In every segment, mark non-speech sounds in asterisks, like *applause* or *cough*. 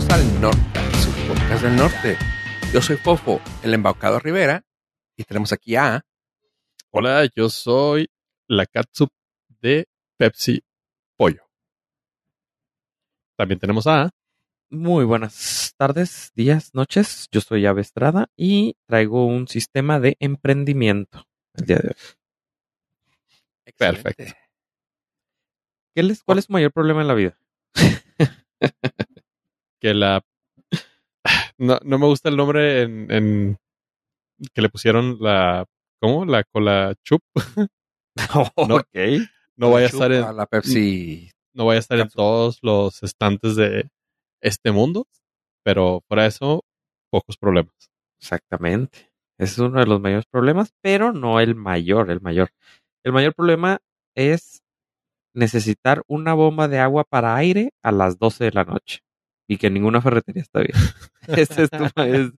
bienvenidos al Norte, su podcast del norte. Yo soy Fofo, el embaucado Rivera, y tenemos aquí a... Hola, yo soy la catsup de Pepsi Pollo. También tenemos a... Muy buenas tardes, días, noches. Yo soy Ave Estrada y traigo un sistema de emprendimiento el día de hoy. Perfecto. ¿Qué les, ¿Cuál es su mayor problema en la vida? *laughs* que la... *laughs* No, no me gusta el nombre en, en que le pusieron la... ¿Cómo? La cola chup. *laughs* No. ok. No vaya a estar en, la Pepsi. no vaya a estar en todos los estantes de este mundo, pero para eso pocos problemas. Exactamente. Ese es uno de los mayores problemas, pero no el mayor, el mayor. El mayor problema es necesitar una bomba de agua para aire a las 12 de la noche y que ninguna ferretería está bien. *laughs* ese es tu, es-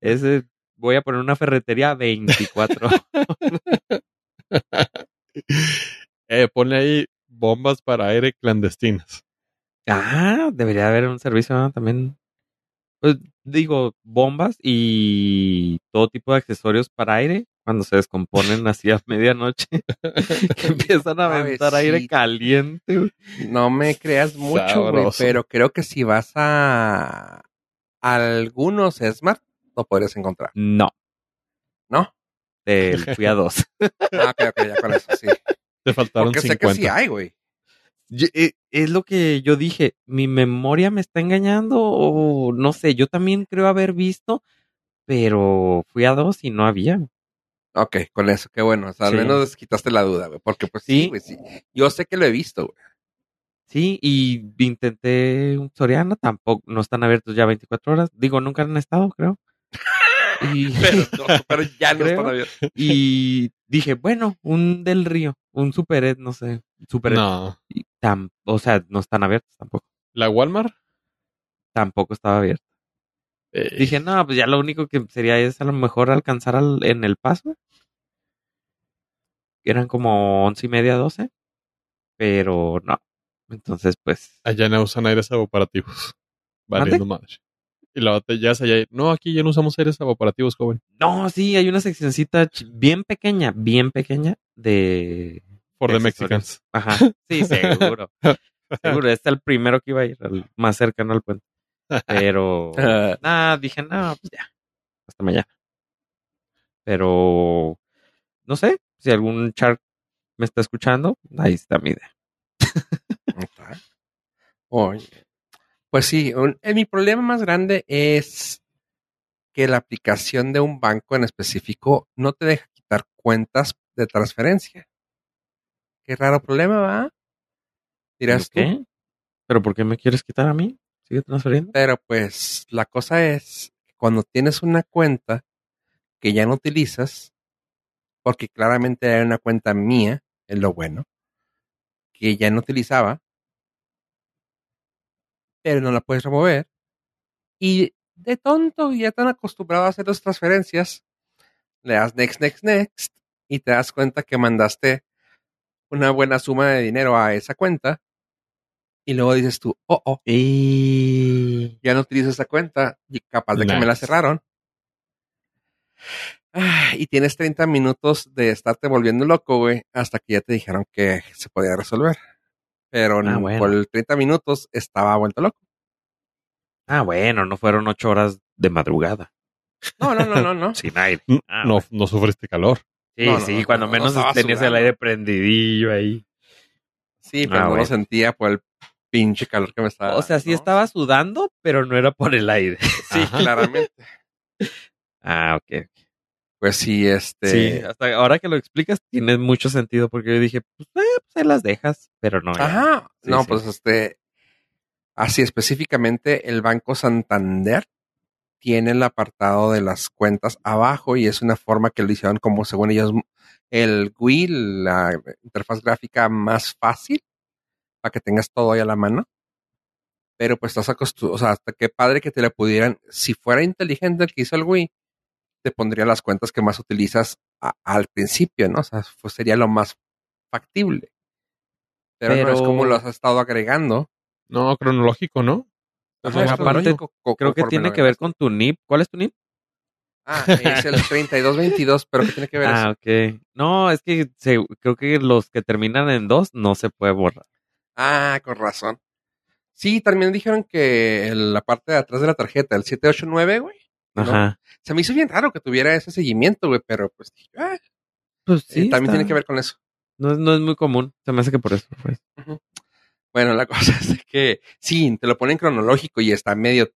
ese, voy a poner una ferretería 24. *laughs* eh, ponle ahí bombas para aire clandestinas. ah, debería haber un servicio ¿no? también. Pues digo, bombas y todo tipo de accesorios para aire cuando se descomponen así a medianoche. *laughs* que empiezan a *laughs* aventar aire caliente. güey. No me creas mucho, güey, pero creo que si vas a algunos Smart, lo podrías encontrar, No, ¿no? eh, fui a dos. *laughs* Ah, ok, ok, ya con eso, sí. Te faltaron Porque sé 50. que sí hay, güey. Yo- eh, es lo que yo dije, mi memoria me está engañando o no sé, yo también creo haber visto, pero fui a dos y no había. Ok, con eso, qué bueno. O sea, al Sí. menos quitaste la duda, güey. Porque pues sí, güey, sí. Yo sé que lo he visto, güey. Sí, y intenté un Soriana, tampoco, no están abiertos ya 24 horas. Digo, nunca han estado, creo. Y, *laughs* Pero, no, pero *laughs* ya no están abiertos. y dije, bueno, un del río, un Super Ed, no sé, Super Ed. No. Y tam- o sea, no están abiertos tampoco. ¿La Walmart? Tampoco estaba abierto. Eh, Dije, no, pues ya lo único que sería es a lo mejor alcanzar al- en el paso. Eran como once y media, doce. Pero no. Entonces, pues, allá no usan aires evaporativos. Valiendo madre. Y la botella es allá. No, aquí ya no usamos aires evaporativos, joven. no, sí, hay una seccioncita bien pequeña, bien pequeña de... For the accesorios. Mexicans. Ajá, sí, *laughs* seguro. seguro, este es el primero que iba a ir, el más cercano al puente. Pero, nada, dije, no, pues ya, hasta mañana. Pero, no sé, si algún Shark me está escuchando, ahí está mi idea. *laughs* Oye. Pues sí, un- eh, mi problema más grande es que la aplicación de un banco en específico no te deja quitar cuentas de transferencia. Qué raro problema, ¿va? Dirás. ¿Qué? ¿Pero por qué me quieres quitar a mí? Pero pues la cosa es cuando tienes una cuenta que ya no utilizas, porque claramente hay una cuenta mía, es lo bueno, que ya no utilizaba, pero no la puedes remover. Y de tonto, ya tan acostumbrado a hacer las transferencias, le das next, next, next, y te das cuenta que mandaste una buena suma de dinero a esa cuenta, y luego dices tú, oh, oh, Y... ya no utilizo esa cuenta y capaz de que me la cerraron. Ah, Y tienes 30 minutos de estarte volviendo loco, güey, hasta que ya te dijeron que se podía resolver. Pero Ah, bueno. por el 30 minutos estaba vuelto loco. Ah, bueno, no fueron ocho horas de madrugada. No, no, no, no, no. *laughs* Sin aire. Ah, no, bueno. no sufriste calor. Sí, No, sí, no, cuando no, no menos tenías el aire prendidillo ahí. Sí, pero Ah, no bueno. lo sentía por el pinche calor que me estaba. O sea, sí ¿no? estaba sudando, pero no era por el aire. *laughs* Sí, Ajá. claramente. Ah, ok. Pues sí, este. Sí, hasta ahora que lo explicas tiene mucho sentido porque yo dije, pues, eh, pues ahí las dejas, pero no. ya. Ajá. Sí, no, sí. pues este. Así específicamente, el Banco Santander tiene el apartado de las cuentas abajo y es una forma que lo hicieron como según ellos el GUI, la interfaz gráfica más fácil para que tengas todo ahí a la mano. Pero pues estás acostumbrado, o sea, hasta qué padre que te la pudieran, si fuera inteligente el que hizo el GUI, te pondría las cuentas que más utilizas a- al principio, ¿no? O sea, pues sería lo más factible. Pero, no es como lo has estado agregando. No, cronológico, ¿no? Ajá, aparte, Creo que tiene que ver con tu NIP. ¿Cuál es tu NIP? Ah, es el 3222, pero ¿qué tiene que ver *laughs* eso? Ah, ok. No, es que se- creo que los que terminan en dos no se puede borrar. Ah, con razón. Sí, también dijeron que el- la parte de atrás de la tarjeta, el 789, güey. ¿no? Ajá. Se me hizo bien raro que tuviera ese seguimiento, güey, pero pues dije, ah, Pues eh, sí. también está- tiene que ver con eso. No, es- no es muy común. Se me hace que por eso. pues. Bueno, la *laughs* cosa es que sí, te lo ponen cronológico y está medio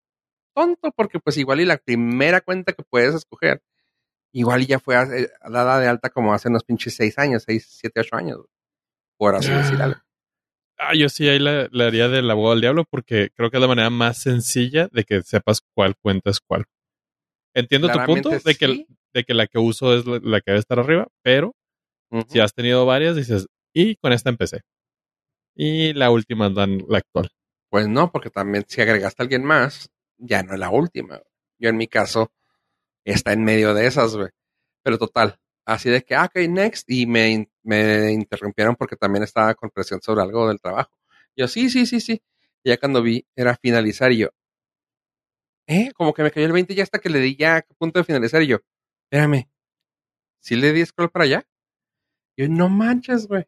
tonto porque pues igual y la primera cuenta que puedes escoger, igual y ya fue hace- dada de alta como hace unos pinches seis años, seis, siete, ocho años, güey, por así decir algo. Ah, yo sí ahí le, le haría del abogado del diablo porque creo que es la manera más sencilla de que sepas cuál cuenta es cuál. Entiendo tu punto de que, sí. de que la que uso es la, la que debe estar arriba, pero Ujú. si has tenido varias, dices, y con esta empecé. Y la última dan la actual. Pues no, porque también si agregaste a alguien más, ya no es la última. Yo en mi caso está en medio de esas, güey. Pero total, así de que, ah, ok, next, y me, me interrumpieron porque también estaba con presión sobre algo del trabajo. Yo, sí, sí, sí, sí. Y ya cuando vi, era finalizar y yo, ¿eh? Como que me cayó el 20 ya hasta que le di ya a punto de finalizar y yo, espérame, ¿sí le di scroll para allá? Yo, no manches, güey.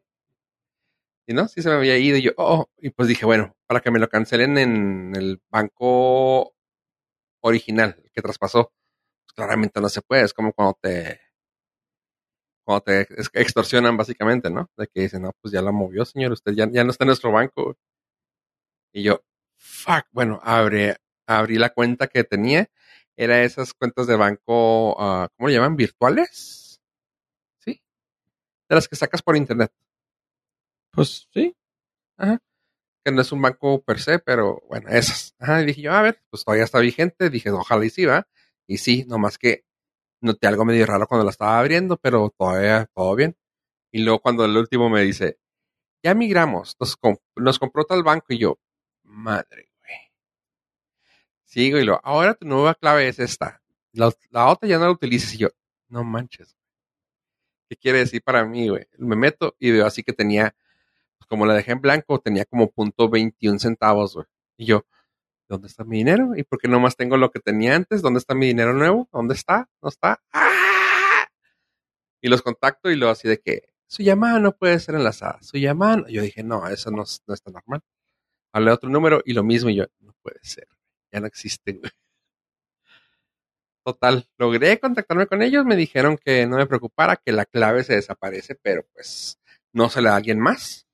Y no, sí se me había ido y yo, oh, y pues dije, bueno, para que me lo cancelen en el banco original, que traspasó, pues claramente no se puede, es como cuando te cuando te ex- extorsionan básicamente, ¿no? De que dicen, no, pues ya la movió, señor, usted ya, ya no está en nuestro banco. Y yo, fuck, bueno, abre, abrí la cuenta que tenía, era esas cuentas de banco, ah, ¿cómo le llaman? ¿Virtuales? Sí. De las que sacas por internet. Pues sí. que no es un banco per se, pero bueno, esas. Ajá, y dije yo, a ver, pues todavía está vigente. Dije, ojalá y sí, va. Y sí, nomás que noté algo medio raro cuando la estaba abriendo, pero todavía todo bien. Y luego cuando el último me dice, ya migramos, nos, nos compró tal banco y yo, madre, güey. Sigo y lo, ahora tu nueva clave es esta. La, la otra ya no la utilices y yo, no manches. ¿Qué quiere decir para mí, güey? Me meto y veo así que tenía como la dejé en blanco, tenía como punto 21 centavos, güey. Y yo, ¿dónde está mi dinero? ¿Y por qué nomás tengo lo que tenía antes? ¿Dónde está mi dinero nuevo? ¿Dónde está? ¿No está? ¡Ah! Y los contacto y lo así de que su llamada no puede ser enlazada. Su llamada. no- Yo dije, no, eso no, no está normal. Hablé otro número y lo mismo. Y yo, no puede ser. Ya no existen, güey. Total, logré contactarme con ellos. Me dijeron que no me preocupara, que la clave se desaparece, pero pues no se le da a alguien más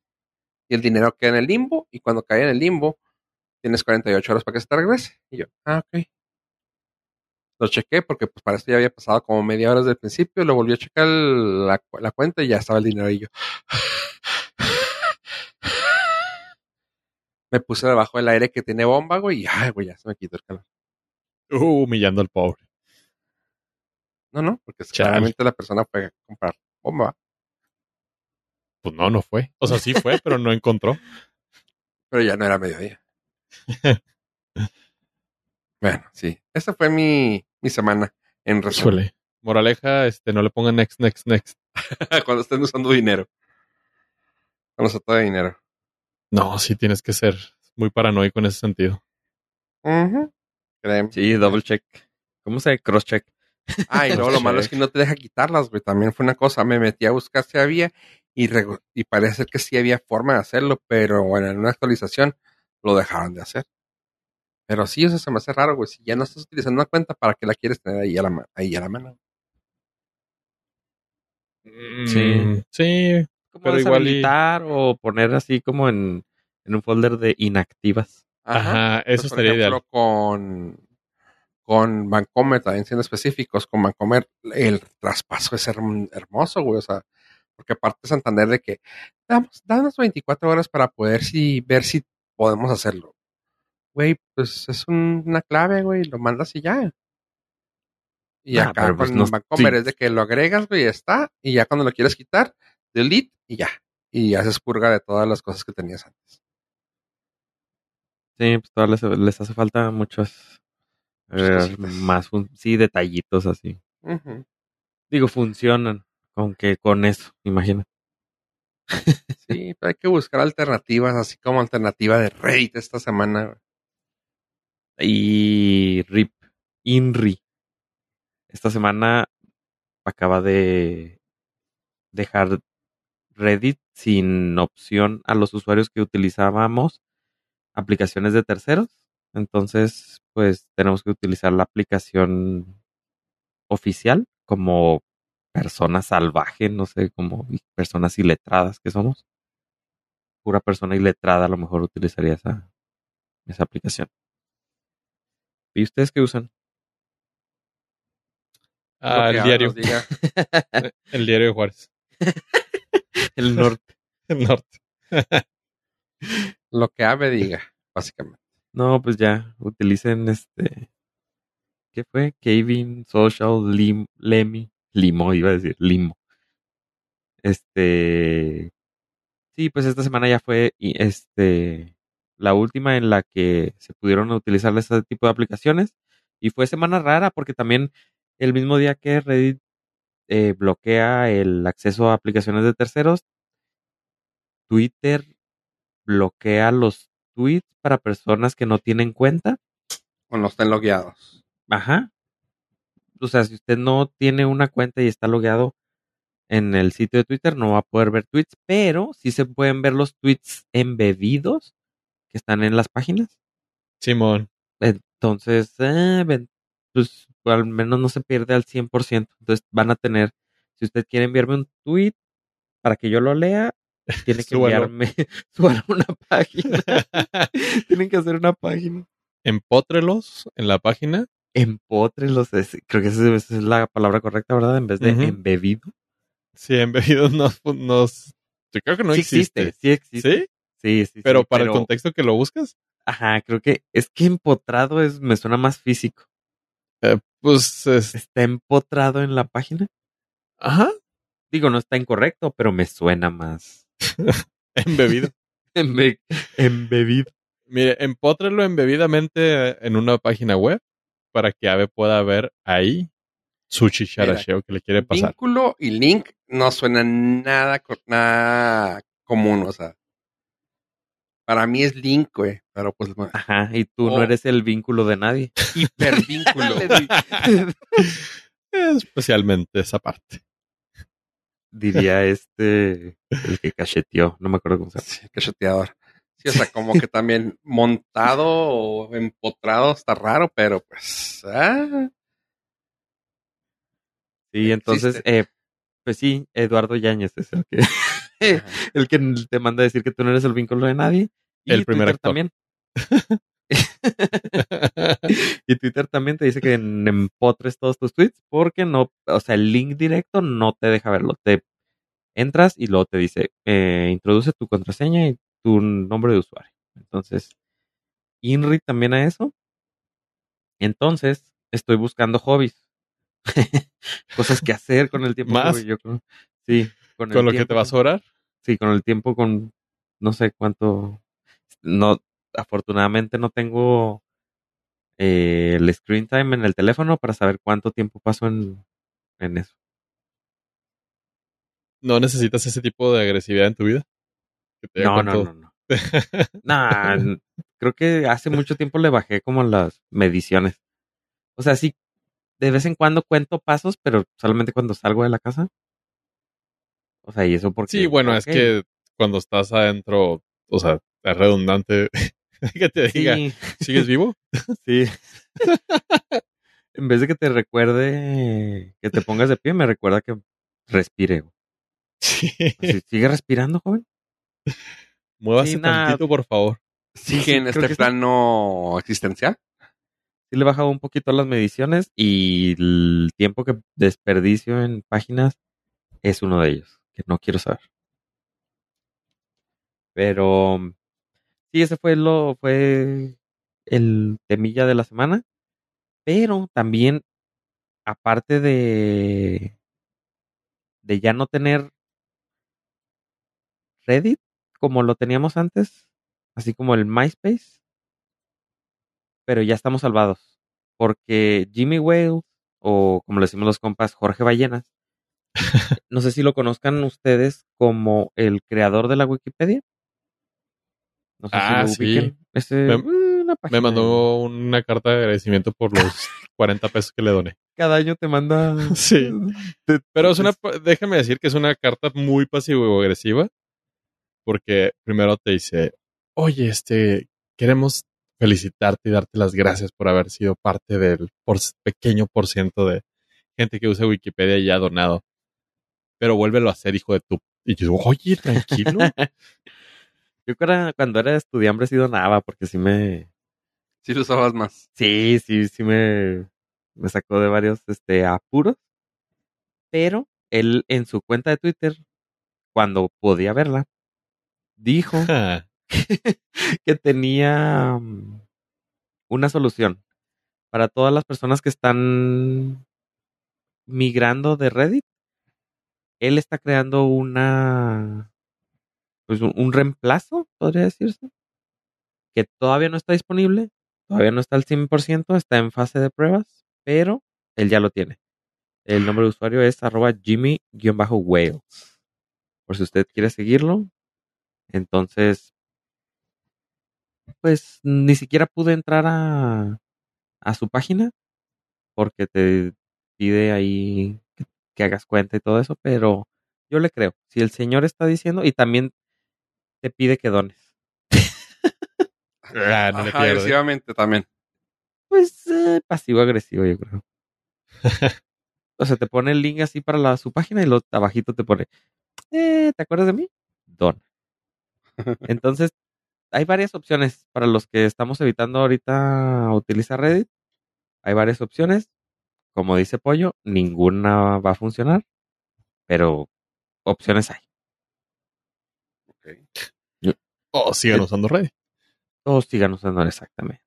y el dinero queda en el limbo y cuando cae en el limbo tienes 48 horas para que se te regrese. Y yo, ah, ok. Lo chequé porque pues para esto ya había pasado como media hora desde el principio, lo volví a checar la, la cuenta y ya estaba el dinero y yo. *laughs* Me puse debajo del aire que tiene bomba, güey, y ay, güey, ya se me quitó el calor. Uh, humillando al pobre. No, no, porque claramente la persona fue a comprar bomba, Pues no, no fue. O sea, sí fue, pero no encontró. *laughs* pero ya no era mediodía. *laughs* bueno, sí, esa fue mi, mi semana en resumen. Moraleja, este, no le pongan next, next, next. *laughs* cuando estén usando dinero. Cuando se trata de dinero. No, sí tienes que ser muy paranoico en ese sentido. Sí, double check. ¿Cómo se cross check? Ah, y luego lo malo es que no te deja quitarlas, güey. También fue una cosa. Me metí a buscar si había y, y parece ser que sí había forma de hacerlo, pero bueno, en una actualización lo dejaron de hacer. Pero sí, eso se me hace raro, güey. Si ya no estás utilizando una cuenta, ¿para qué la quieres tener ahí a la, ahí a la mano? Sí. Mm, Sí. Como Pero igual y- o poner así como en, en un folder de inactivas. Ajá, Pues, eso por estaría ejemplo, ideal. con, con Vancomer, también siendo específicos, con Vancomer, el traspaso es herm- hermoso, güey. O sea, porque aparte Santander de que damos, danos 24 horas para poder si, ver si podemos hacerlo. Güey, pues es un- una clave, güey, lo mandas y ya. Y Ah, acá pues con no- Vancomer sí. es de que lo agregas, güey, y está, y ya cuando lo quieres quitar, delete y ya. Y haces purga de todas las cosas que tenías antes. Sí, pues todavía les, les hace falta muchos Muchas eh, más, sí, detallitos así. Digo, funcionan, con que con eso, imagina. Sí, pero hay que buscar alternativas, así como alternativa de Reddit esta semana. Y RIP, INRI. Esta semana acaba de dejar Reddit sin opción a los usuarios que utilizábamos aplicaciones de terceros. Entonces, pues tenemos que utilizar la aplicación oficial como persona salvaje, no sé, como personas iletradas que somos. Pura persona iletrada a lo mejor utilizaría esa, esa aplicación. ¿Y ustedes qué usan? Ah, el diario. *laughs* el diario de Juárez. *laughs* el norte. *laughs* El norte. Lo que Ave diga, básicamente. No, pues ya, utilicen este. ¿Qué fue? Kevin, Social, Lim, Lemmy. Limo, iba a decir, Limo. Este. Sí, pues esta semana ya fue este la última en la que se pudieron utilizar este tipo de aplicaciones. Y fue semana rara porque también el mismo día que Reddit eh, bloquea el acceso a aplicaciones de terceros, Twitter bloquea los tweets para personas que no tienen cuenta. O no estén logueados. Ajá. O sea, si usted no tiene una cuenta y está logueado en el sitio de Twitter, no va a poder ver tweets, pero sí se pueden ver los tweets embebidos que están en las páginas. Simón. Entonces, eh, pues al menos no se pierde al 100%. Entonces van a tener, si usted quiere enviarme un tweet para que yo lo lea, tiene que enviarme *laughs* a una página. *laughs* Tienen que hacer una página. Empótrelos en la página. Empótrelos, creo que esa es la palabra correcta, ¿verdad? En vez de embebido. Sí, embebido *laughs* no, nos yo creo que no existe. Sí existe. ¿Sí? Sí, Pero para el contexto que lo buscas. Ajá, creo que es que empotrado es, me suena más físico. Eh, pues está empotrado en la página. Ajá. Digo, no está incorrecto, pero me suena más. *laughs* embebido. *laughs* embebido. Mire, empótrelo embebidamente en una página web para que Ave pueda ver ahí su chicharacheo que le quiere pasar. Vínculo y link no suenan nada, nada común, o sea. Para mí es link, güey, pero pues... Ajá, y tú no eres el vínculo de nadie. *laughs* Hipervínculo. *laughs* *laughs* Especialmente esa parte. Diría este, el que cacheteó, no me acuerdo cómo se llama. Sí, cacheteador. Sí, o sea, como que también montado o empotrado está raro, pero pues... Ah. Sí, entonces, eh, pues sí, Eduardo Yáñez es el que, *laughs* el que te manda a decir que tú no eres el vínculo de nadie. Y el primer actor. también. *laughs* y Twitter también te dice que empotres todos tus tweets porque no, o sea, el link directo no te deja verlo. Te entras y luego te dice, eh, introduce tu contraseña y tu nombre de usuario. Entonces, INRI también a eso. Entonces, estoy buscando hobbies. *laughs* Cosas que hacer con el tiempo. ¿Más? Yo Sí. Con, lo que te vas a orar. Sí, con el tiempo, con no sé cuánto. No, afortunadamente no tengo eh, el screen time en el teléfono para saber cuánto tiempo paso en, en eso. ¿No necesitas ese tipo de agresividad en tu vida? No, no, no, no, nah, creo que hace mucho tiempo le bajé como las mediciones. O sea, sí, de vez en cuando cuento pasos, pero solamente cuando salgo de la casa. O sea, y eso porque... Sí, bueno, es que cuando estás adentro, o sea, es redundante *laughs* que te diga, ¿sigues vivo? *laughs* sí. en vez de que te recuerde que te pongas de pie, me recuerda que respire. *laughs* Sí. ¿Sigue respirando, joven? *laughs* Muévase tantito, por favor. ¿Sigue en este plano existencial? Sí le he bajado un poquito las mediciones y el tiempo que desperdicio en páginas es uno de ellos, que no quiero saber. Pero sí, ese fue lo, fue el temilla de la semana. Pero también, aparte de, de ya no tener Reddit como lo teníamos antes, así como el MySpace, pero ya estamos salvados. Porque Jimmy Wales, o como le decimos los compas, Jorge Ballenas, *laughs* no sé si lo conozcan ustedes como el creador de la Wikipedia. No sé ah, si lo sí. Ese, me, una página. Me mandó una carta de agradecimiento por los *laughs* 40 pesos que le doné. Cada año te manda. *laughs* Sí. Pero es una, déjame decir que es una carta muy pasivo-agresiva. Porque primero te dice, oye, este, queremos felicitarte y darte las gracias por haber sido parte del por, pequeño por ciento de gente que usa Wikipedia y ha donado. Pero vuélvelo a hacer, hijo de tu. Y yo digo, oye, tranquilo. *laughs* Yo creo que cuando era estudiante sí donaba, porque sí me. Sí lo usabas más. Sí, sí, sí me, me sacó de varios este, apuros. Pero él en su cuenta de Twitter, cuando podía verla, dijo *laughs* que tenía mm, una solución para todas las personas que están migrando de Reddit. Él está creando una pues un, un reemplazo, podría decirse, que todavía no está disponible, todavía no está al 100%, está en fase de pruebas, pero él ya lo tiene. El nombre de usuario es arroba Jimmy-Wales. Por si usted quiere seguirlo. Entonces, pues ni siquiera pude entrar a, a su página porque te pide ahí que, que hagas cuenta y todo eso, pero yo le creo. Si el señor está diciendo y también te pide que dones. ah, no le Ajá, pierde. agresivamente también. Pues eh, pasivo-agresivo, yo creo. *laughs* o sea, te pone el link así para la, su página y lo abajito te pone, eh, ¿te acuerdas de mí? Don. Entonces, hay varias opciones para los que estamos evitando ahorita utilizar Reddit. Hay varias opciones. Como dice Pollo, ninguna va a funcionar, pero opciones hay. O sigan usando Reddit. Todos sigan usando exactamente.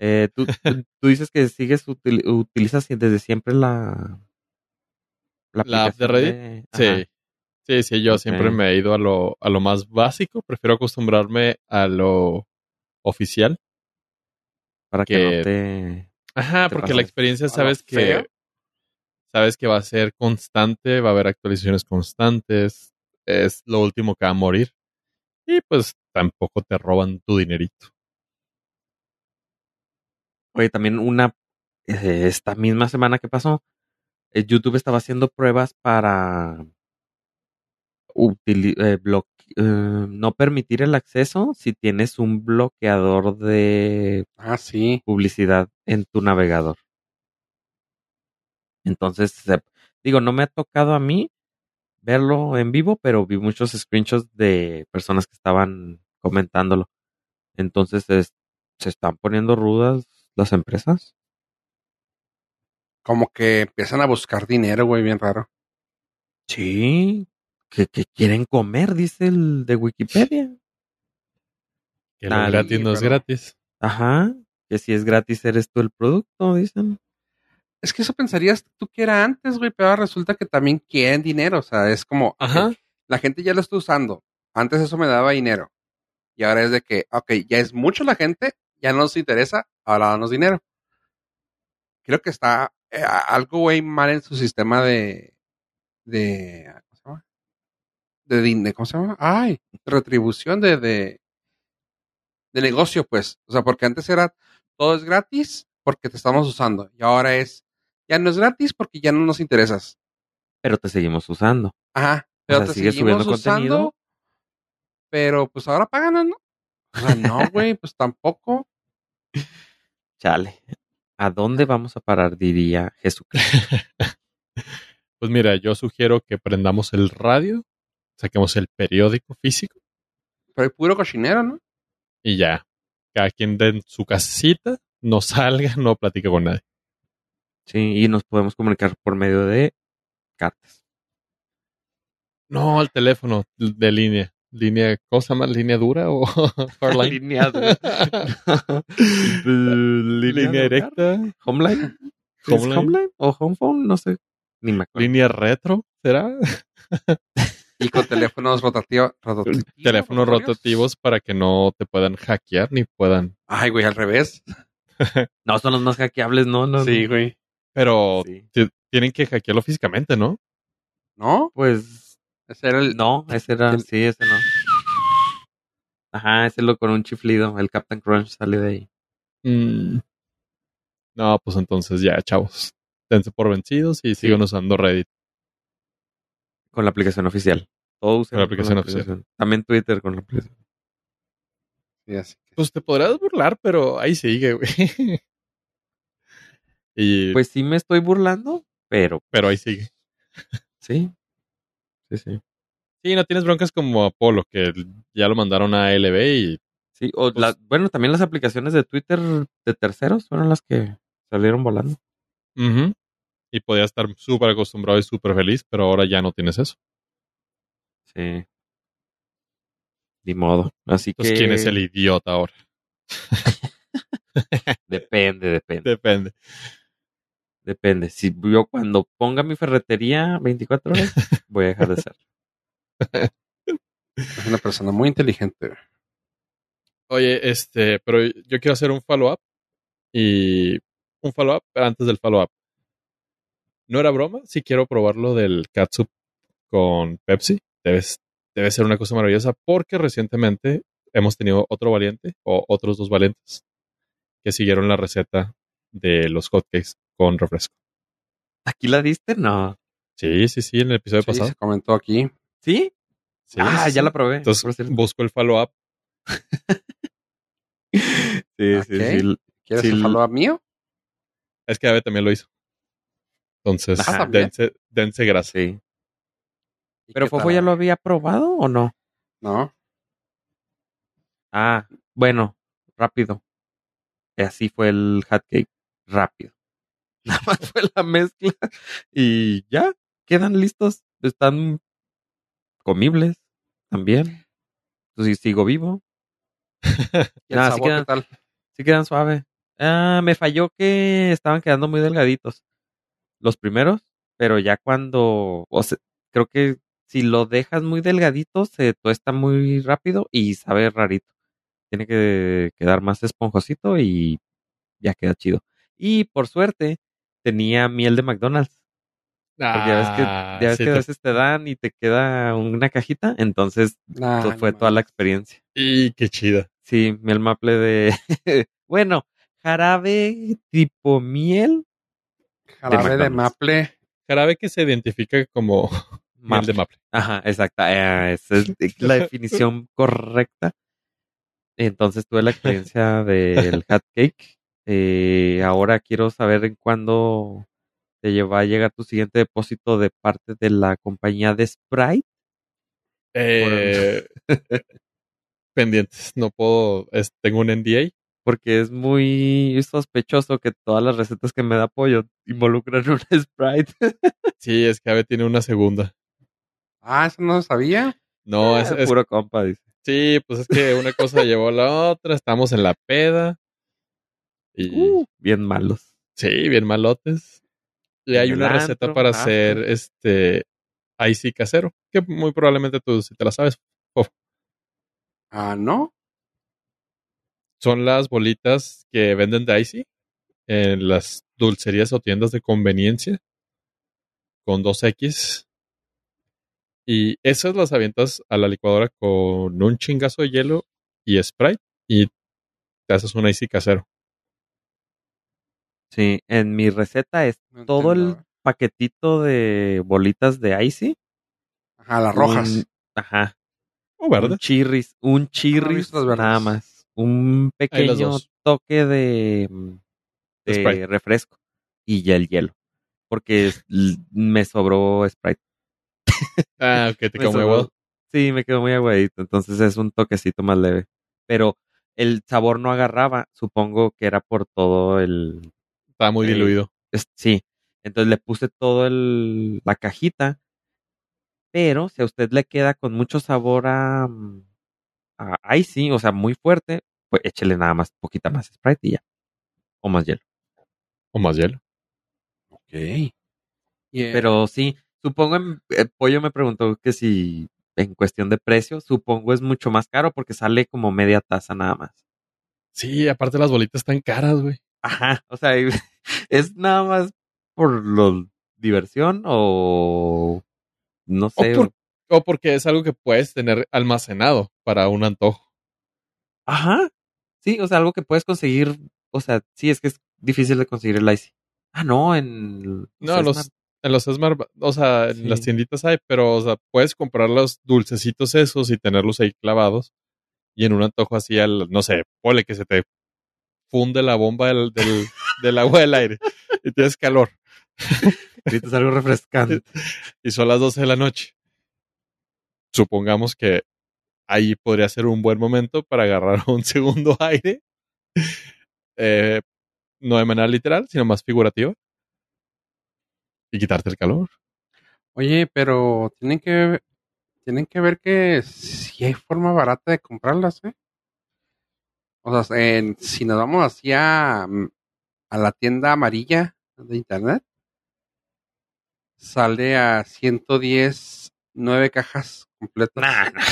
Eh, tú, tú- tú dices que sigues util- utilizas desde siempre la La app de Reddit. Sí. Sí, sí, yo siempre me he ido a lo, a lo más básico. Prefiero acostumbrarme a lo oficial. para que, que- no te Ajá, Te porque la experiencia ¿A lo sabes que feo? sabes que va a ser constante, va a haber actualizaciones constantes, es lo último que va a morir. Y pues tampoco te roban tu dinerito. Oye, también una, eh, esta misma semana que pasó, eh, YouTube estaba haciendo pruebas para eh, eh, no permitir el acceso si tienes un bloqueador de Ah, sí. publicidad en tu navegador. Entonces, digo, no me ha tocado a mí verlo en vivo, pero vi muchos screenshots de personas que estaban comentándolo. Entonces, es- se están poniendo rudas las empresas. Como que empiezan a buscar dinero, güey, bien raro. Sí, que, que quieren comer, dice el de Wikipedia. Que lo Dale, gratis no es pero- gratis. Ajá, que si es gratis eres tú el producto, dicen. Es que eso pensarías tú que era antes, güey, pero ahora resulta que también quieren dinero. O sea, es como, Ajá. la gente ya lo está usando. Antes eso me daba dinero. Y ahora es de que, ok, ya es mucho la gente, ya no nos interesa, ahora danos dinero. Creo que está eh, algo, güey, mal en su sistema de. de. ¿Cómo se llama? De dinero, ¿cómo se llama? Ay, retribución de, de. de negocio, pues. O sea, porque antes era todo es gratis porque te estamos usando. Y ahora es. Ya no es gratis porque ya no nos interesas. Pero te seguimos usando. Ajá. Pero sea, te sigues seguimos subiendo usando. contenido. Pero pues ahora pagan, ¿no? O sea, no, güey, pues tampoco. *laughs* Chale. ¿A dónde vamos a parar? Diría Jesucristo. *laughs* Pues mira, yo sugiero que prendamos el radio, saquemos el periódico físico Pero hay puro cochinero, ¿no? y ya. Cada quien de su casita, no salga, no platique con nadie. Sí, y nos podemos comunicar por medio de cartas. No, el teléfono de línea. Línea, ¿cómo se llama? ¿Línea dura o *laughs* hardline? Línea dura. *laughs* Línea directa. *laughs* Homeline. ¿Es Homeline. Homeline o Homephone? No sé. Ni me acuerdo. Línea retro, ¿será? Y con teléfonos rotativos. *laughs* rotativos Teléfonos rotativos para que no te puedan hackear ni puedan. Ay, güey, al revés. *laughs* No, son los más hackeables, no, no. Sí, güey. Pero Sí. tienen que hackearlo físicamente, ¿no? ¿No? Pues Ese era el. no, ese era, el- sí, ese no. Ajá, ese lo con un chiflido. El Captain Crunch salió de ahí. Mm. No, pues entonces ya, chavos. Dense por vencidos y sigan usando Reddit. Con la aplicación oficial. Todo usa Con la aplicación oficial. También Twitter con la aplicación. Sí, así que- Pues te podrás burlar, pero ahí sigue, güey. *laughs* y, Pues sí me estoy burlando, pero pero ahí sigue. sí. Sí, sí. Sí, no tienes broncas como Apolo, que ya lo mandaron a LB y Sí, o Pues- la- bueno, también las aplicaciones de Twitter de terceros fueron las que salieron volando. Ujú. Y podía estar súper acostumbrado y súper feliz, pero ahora ya no tienes eso. Sí. Ni modo. Así Entonces, que. ¿quién es el idiota ahora? *laughs* Depende, depende. Depende. Depende. Si yo cuando ponga mi ferretería 24 horas, voy a dejar de ser. *laughs* Es una persona muy inteligente. Oye, este, pero yo quiero hacer un follow-up. Y un follow-up pero antes del follow-up. No era broma, si quiero probar lo del catsup con Pepsi. Debes, debe ser una cosa maravillosa porque recientemente hemos tenido otro valiente o otros dos valientes que siguieron la receta de los hotcakes con refresco. ¿Aquí la diste? No. Sí, sí, sí, en el episodio Sí, pasado. se comentó aquí. ¿Sí? Sí, ah, sí, ya sí. la probé. Entonces busco el follow-up. *laughs* sí, sí, sí. ¿Quieres Sí, el follow-up mío? Es que Ave también lo hizo. Entonces, dense, dense grasa. Sí. ¿Y ¿Pero Fofo ya lo había probado o no? No. Ah, bueno, rápido. Así fue el hot cake. Rápido. *laughs* Nada más fue la mezcla. Y ya, quedan listos. Están comibles también. Entonces sigo vivo. *laughs* ¿Y el Ah, sí sabor quedan- qué tal? Sí quedan suave. Ah, me falló que estaban quedando muy delgaditos. Los primeros, pero ya cuando, o sea, creo que si lo dejas muy delgadito, se tuesta muy rápido y sabe rarito. Tiene que quedar más esponjosito y ya queda chido. Y por suerte, tenía miel de McDonald's. Porque ya ves que, Ah, ya ves sí que a veces te dan y te queda una cajita. Entonces, Nah, pues, fue no toda la experiencia. Y qué chida. Sí, miel maple de. *laughs* bueno, jarabe tipo miel. Jarabe de maple. Jarabe que se identifica como *laughs* de maple. Ajá, exacta. eh, esa es la *laughs* definición correcta. Entonces tuve la experiencia del *laughs* hot cake. Eh, ahora quiero saber en cuándo te lleva a llegar tu siguiente depósito de parte de la compañía de Sprite. Eh, pendientes. No puedo. es- tengo un NDA. Porque es muy sospechoso que todas las recetas que me da pollo involucran *laughs* una Sprite. Sí, es que Ave tiene una segunda. Ah, eso no lo sabía. No, es, es- puro compa, dice. sí, pues es que una cosa llevó a la otra. Estamos en la peda. Y Uh, bien malos. sí, bien malotes. Y hay una receta para ah, hacer este icy casero. Que muy probablemente tú si te la sabes. Ah, no. Son las bolitas que venden de Icy en las dulcerías o tiendas de conveniencia con 2X. Y esas las avientas a la licuadora con un chingazo de hielo y Sprite y te haces un Icy casero. Sí, en mi receta es No todo el paquetito de bolitas de icy. Ajá, las rojas. Un- ajá. O verde. Un chirris, un chirris verdes. nada más. Un pequeño toque de, mm, De Sprite. refresco y ya el hielo. Porque me sobró Sprite. Ah, que *laughs* te quedó muy aguado. Sí, me quedó muy aguadito. Entonces es un toquecito más leve. Pero el sabor no agarraba. Supongo que era por todo el, Estaba muy diluido. Es- sí. Entonces le puse todo el, la cajita. Pero si a usted le queda con mucho sabor a, mm, a icy, o sea, muy fuerte, pues échele nada más, poquita más Sprite y ya. O más hielo. O más hielo. Ok. Eh, Pero sí, supongo, en, el pollo me preguntó que si en cuestión de precio, supongo es mucho más caro porque sale como media taza nada más. Sí, aparte las bolitas están caras, güey. Ajá, o sea, *laughs* es nada más por lo diversión o no O, sé. por- o porque es algo que puedes tener almacenado para un antojo. Ajá. Sí, o sea, algo que puedes conseguir. O sea, sí, es que es difícil de conseguir el Icy. Ah, no, en. No, los, en los Smart, o sea, en Sí. las tienditas hay, pero, o sea, puedes comprar los dulcecitos esos y tenerlos ahí clavados. Y en un antojo así, al, no sé, pole que se te funde la bomba del, del, *laughs* del agua del aire y tienes calor. *laughs* Necesitas algo refrescante. *laughs* y son las 12 de la noche. Supongamos que ahí podría ser un buen momento para agarrar *laughs* un segundo aire. Eh, no de manera literal, sino más figurativa. Y quitarte el calor. Oye, pero tienen que tienen que ver que si hay forma barata de comprarlas, ¿eh? O sea, en- si nos vamos así a, a la tienda amarilla de internet, sale a 110 nueve cajas completas. Nah, nah.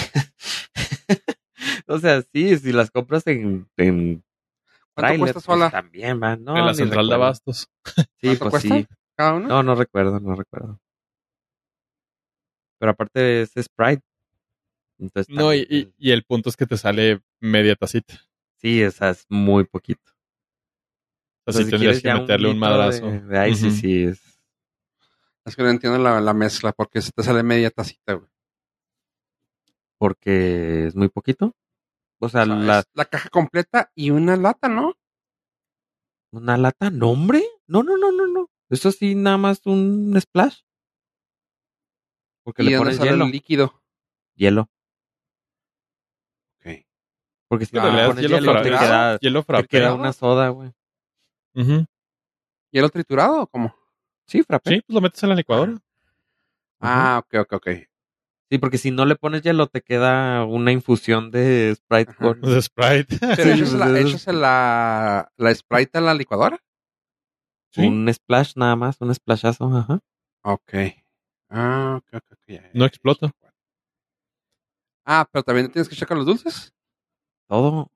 *laughs* o sea, sí, si las compras en, en ¿Cuánto tráiler, cuesta pues, sola? también van. No, en la ni central de recuerdo. abastos. Sí, ¿Cuánto pues cuesta? sí. cada una? No, no recuerdo, no recuerdo. Pero aparte es Sprite. Entonces No, y, y- y el punto es que te sale media tacita. Sí, o sea, es muy poquito. O O sea, sea, sí si tendrías que meterle un, litro madrazo. De, de ahí sí, Ujú. sí, es. Es que no entiendo la, la mezcla, porque se te sale media tacita, güey. Porque es muy poquito. O sea, O sea, la, la caja completa y una lata, ¿no? una lata, ¿no, hombre? No, no, no, no, no. Eso sí, nada más un splash. Porque ¿Y le pones hielo. el líquido? Hielo. Ok. Porque si Ah, le pones hielo hielo, te queda, Hielo te frappé. queda una soda, güey. ¿Hielo triturado o cómo? Sí, frappé. Sí, pues lo metes en la licuadora. Ah, ok, ok, ok. Sí, porque si no le pones hielo, te queda una infusión de Sprite Ajá. con. De Sprite. *laughs* ¿Pero echas, pues, la, echas la, la Sprite a la licuadora? Sí. Un splash nada más, un splashazo, ajá. Ok. Ah, ok, ok, ok. ya, ya, No explota. Ah, pero también tienes que checar los dulces. Todo.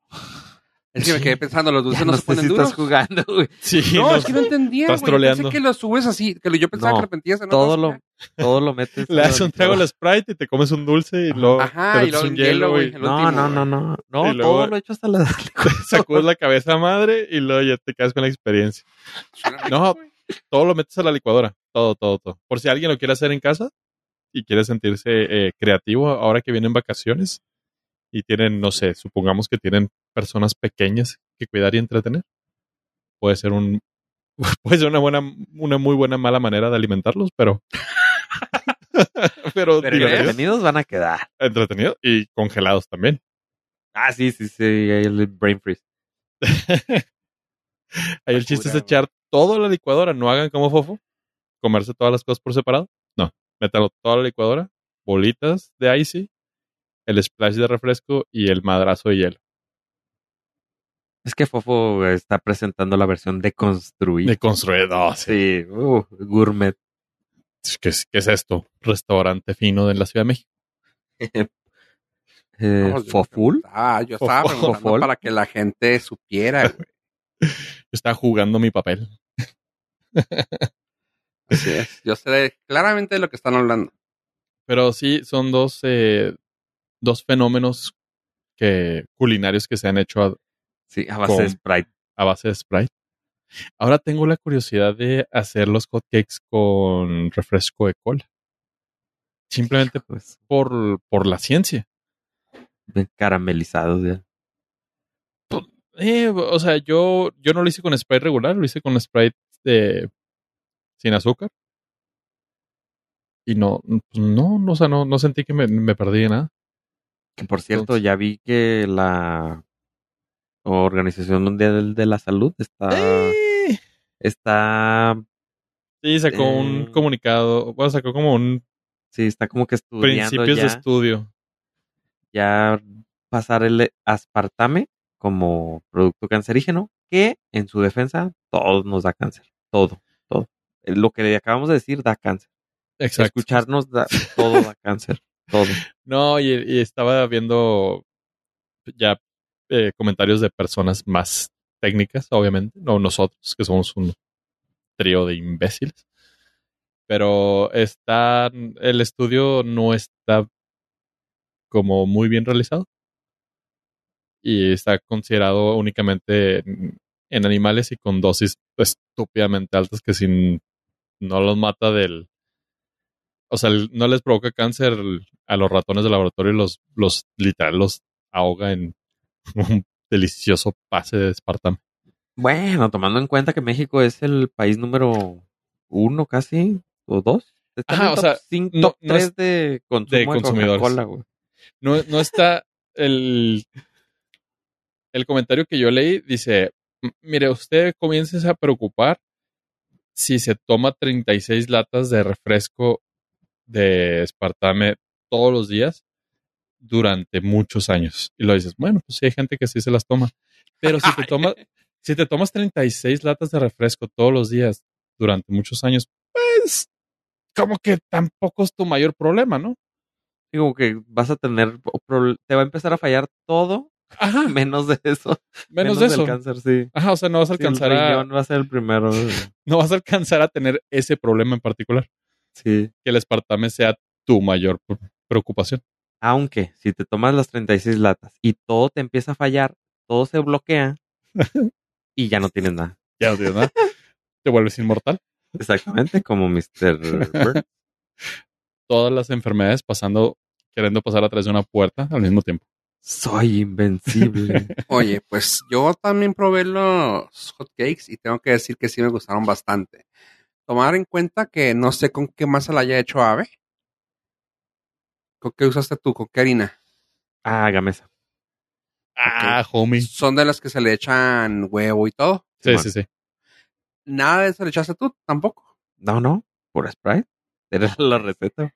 Es que me quedé pensando, los dulces Ya no, no se ponen duros. estás jugando, güey. Sí, No, no, es que no entendía, estás güey. Pensé que lo subes así, que lo- yo pensaba No, que lo metías en Todo lo, todo lo metes. le das un trago al. Sprite y te comes un dulce y luego Ajá, te y luego un hielo, güey. No, no, no, no. No, Y luego- todo lo he hecho hasta la. *laughs* *laughs* sacudes la cabeza madre y luego ya te quedas con la experiencia. No. Todo lo metes a la licuadora. Todo, todo, todo. Por si alguien lo quiere hacer en casa y quiere sentirse eh, creativo ahora que vienen vacaciones y tienen, no sé, supongamos que tienen personas pequeñas que cuidar y entretener. Puede ser un *laughs* puede ser una buena una muy buena mala manera de alimentarlos, pero *laughs* pero, entretenidos van a quedar. entretenido y congelados también. Ah, sí, sí, sí. ahí El brain freeze. *laughs* Ahí el chiste es echar todo a la licuadora. No hagan como Fofo. Comerse todas las cosas por separado. No. Métalo todo a la licuadora. Bolitas de icy. El splash de refresco y el madrazo de hielo. Es que Fofo está presentando la versión deconstruida. De construir. No, sí. Sí, uh, gourmet. ¿Qué, es, qué es esto? Restaurante fino de la Ciudad de México. *laughs* Eh, No, ¿Foful? Ah, yo estaba Fofo. preguntando para que la gente supiera, *laughs* güey. Yo estaba jugando mi papel. Así es. Yo sé claramente de lo que están hablando. Pero sí, son dos, eh, dos fenómenos que, culinarios que se han hecho a, Sí, a base Con- de Sprite. a base de Sprite. Ahora tengo la curiosidad de hacer los hotcakes con refresco de cola. Simplemente Pues, por, por la ciencia. caramelizados ya. Eh, o sea, yo, yo no lo hice con Sprite regular, lo hice con Sprite de, sin azúcar. Y no, pues no, no, o sea, no, no sentí que me, me perdí de nada. Que por cierto, Entonces- ya vi que la Organización Mundial de la Salud está, Eh, está, Sí, sacó Eh. un comunicado, bueno, sacó como un sí, está como que estudiando principios de estudio. ya pasar el aspartame como producto cancerígeno, que en su defensa todo nos da cáncer, todo, todo. Eh, Lo que le acabamos de decir da cáncer. Exacto. Escucharnos da, todo da cáncer, No, y, y estaba viendo ya eh, comentarios de personas más técnicas, obviamente, no nosotros, que somos un trío de imbéciles. Pero está, el estudio no está como muy bien realizado. y está considerado únicamente en, en animales y con dosis estúpidamente altas que si no los mata del... O sea, no les provoca cáncer a los ratones de laboratorio y los, los literal los ahoga en *laughs* un delicioso pase de espartame. Bueno, tomando en cuenta que México es el país número uno casi, o dos. Está en Ajá, el o top sea, cin- no- top no es- 3 de consumo de, consumidores. Güey. No, no está el, el comentario que yo leí, dice, "M- mire, usted comience a preocupar si se toma 36 latas de refresco de espartame todos los días durante muchos años. Y lo dices, bueno, pues sí hay gente que sí se las toma. Pero si te tomas, *laughs* si te tomas 36 latas de refresco todos los días durante muchos años, pues como que tampoco es tu mayor problema, ¿no? Digo que vas a tener, te va a empezar a fallar todo, Ajá, *laughs* menos de eso. menos, de eso. cáncer, sí. Ajá, o sea, no vas a Sí, el alcanzar a, va a ser el primero. *laughs* no vas a alcanzar a tener ese problema en particular, Sí. que el espartame sea tu mayor pre- preocupación. Aunque si te tomas las 36 latas y todo te empieza a fallar, todo se bloquea *laughs* y ya no tienes nada. Ya no tienes nada. Te vuelves inmortal. Exactamente, como Mr. Burns. *laughs* Todas las enfermedades pasando, queriendo pasar a través de una puerta al mismo tiempo. Soy invencible. *laughs* Oye, pues yo también probé los hotcakes y tengo que decir que sí me gustaron bastante. Tomar en cuenta que no sé con qué masa la haya hecho Ave. ¿Con qué usaste tú? ¿Con qué harina? ah, Gamesa. Ah, homie. Son de las que se le echan huevo y todo. Sí, sí, sí. Nada de eso le echaste tú tampoco. No, no, por Sprite. *laughs* Era la receta.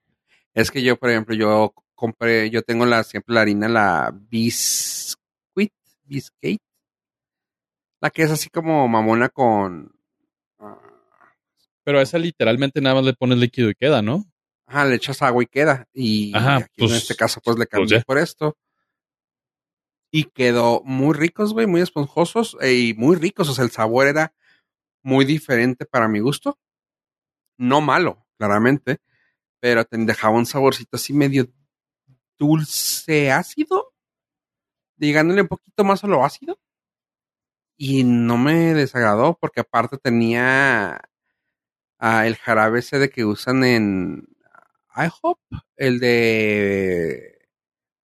Es que yo, por ejemplo, yo compré, yo tengo la siempre la harina, la biscuit, biscuit. La que es así como mamona con. Pero a esa literalmente nada más le pones líquido y queda, ¿no? Ajá, le echas agua y queda. Y Ajá, aquí pues, en este caso, pues le pues cambié por esto. Y quedó muy ricos, güey, muy esponjosos eh, y muy ricos. O sea, el sabor era muy diferente para mi gusto. No malo, claramente, pero te dejaba un saborcito así medio dulce ácido, digándole un poquito más a lo ácido. Y no me desagradó porque aparte tenía ah, el jarabe ese de que usan en IHOP, el de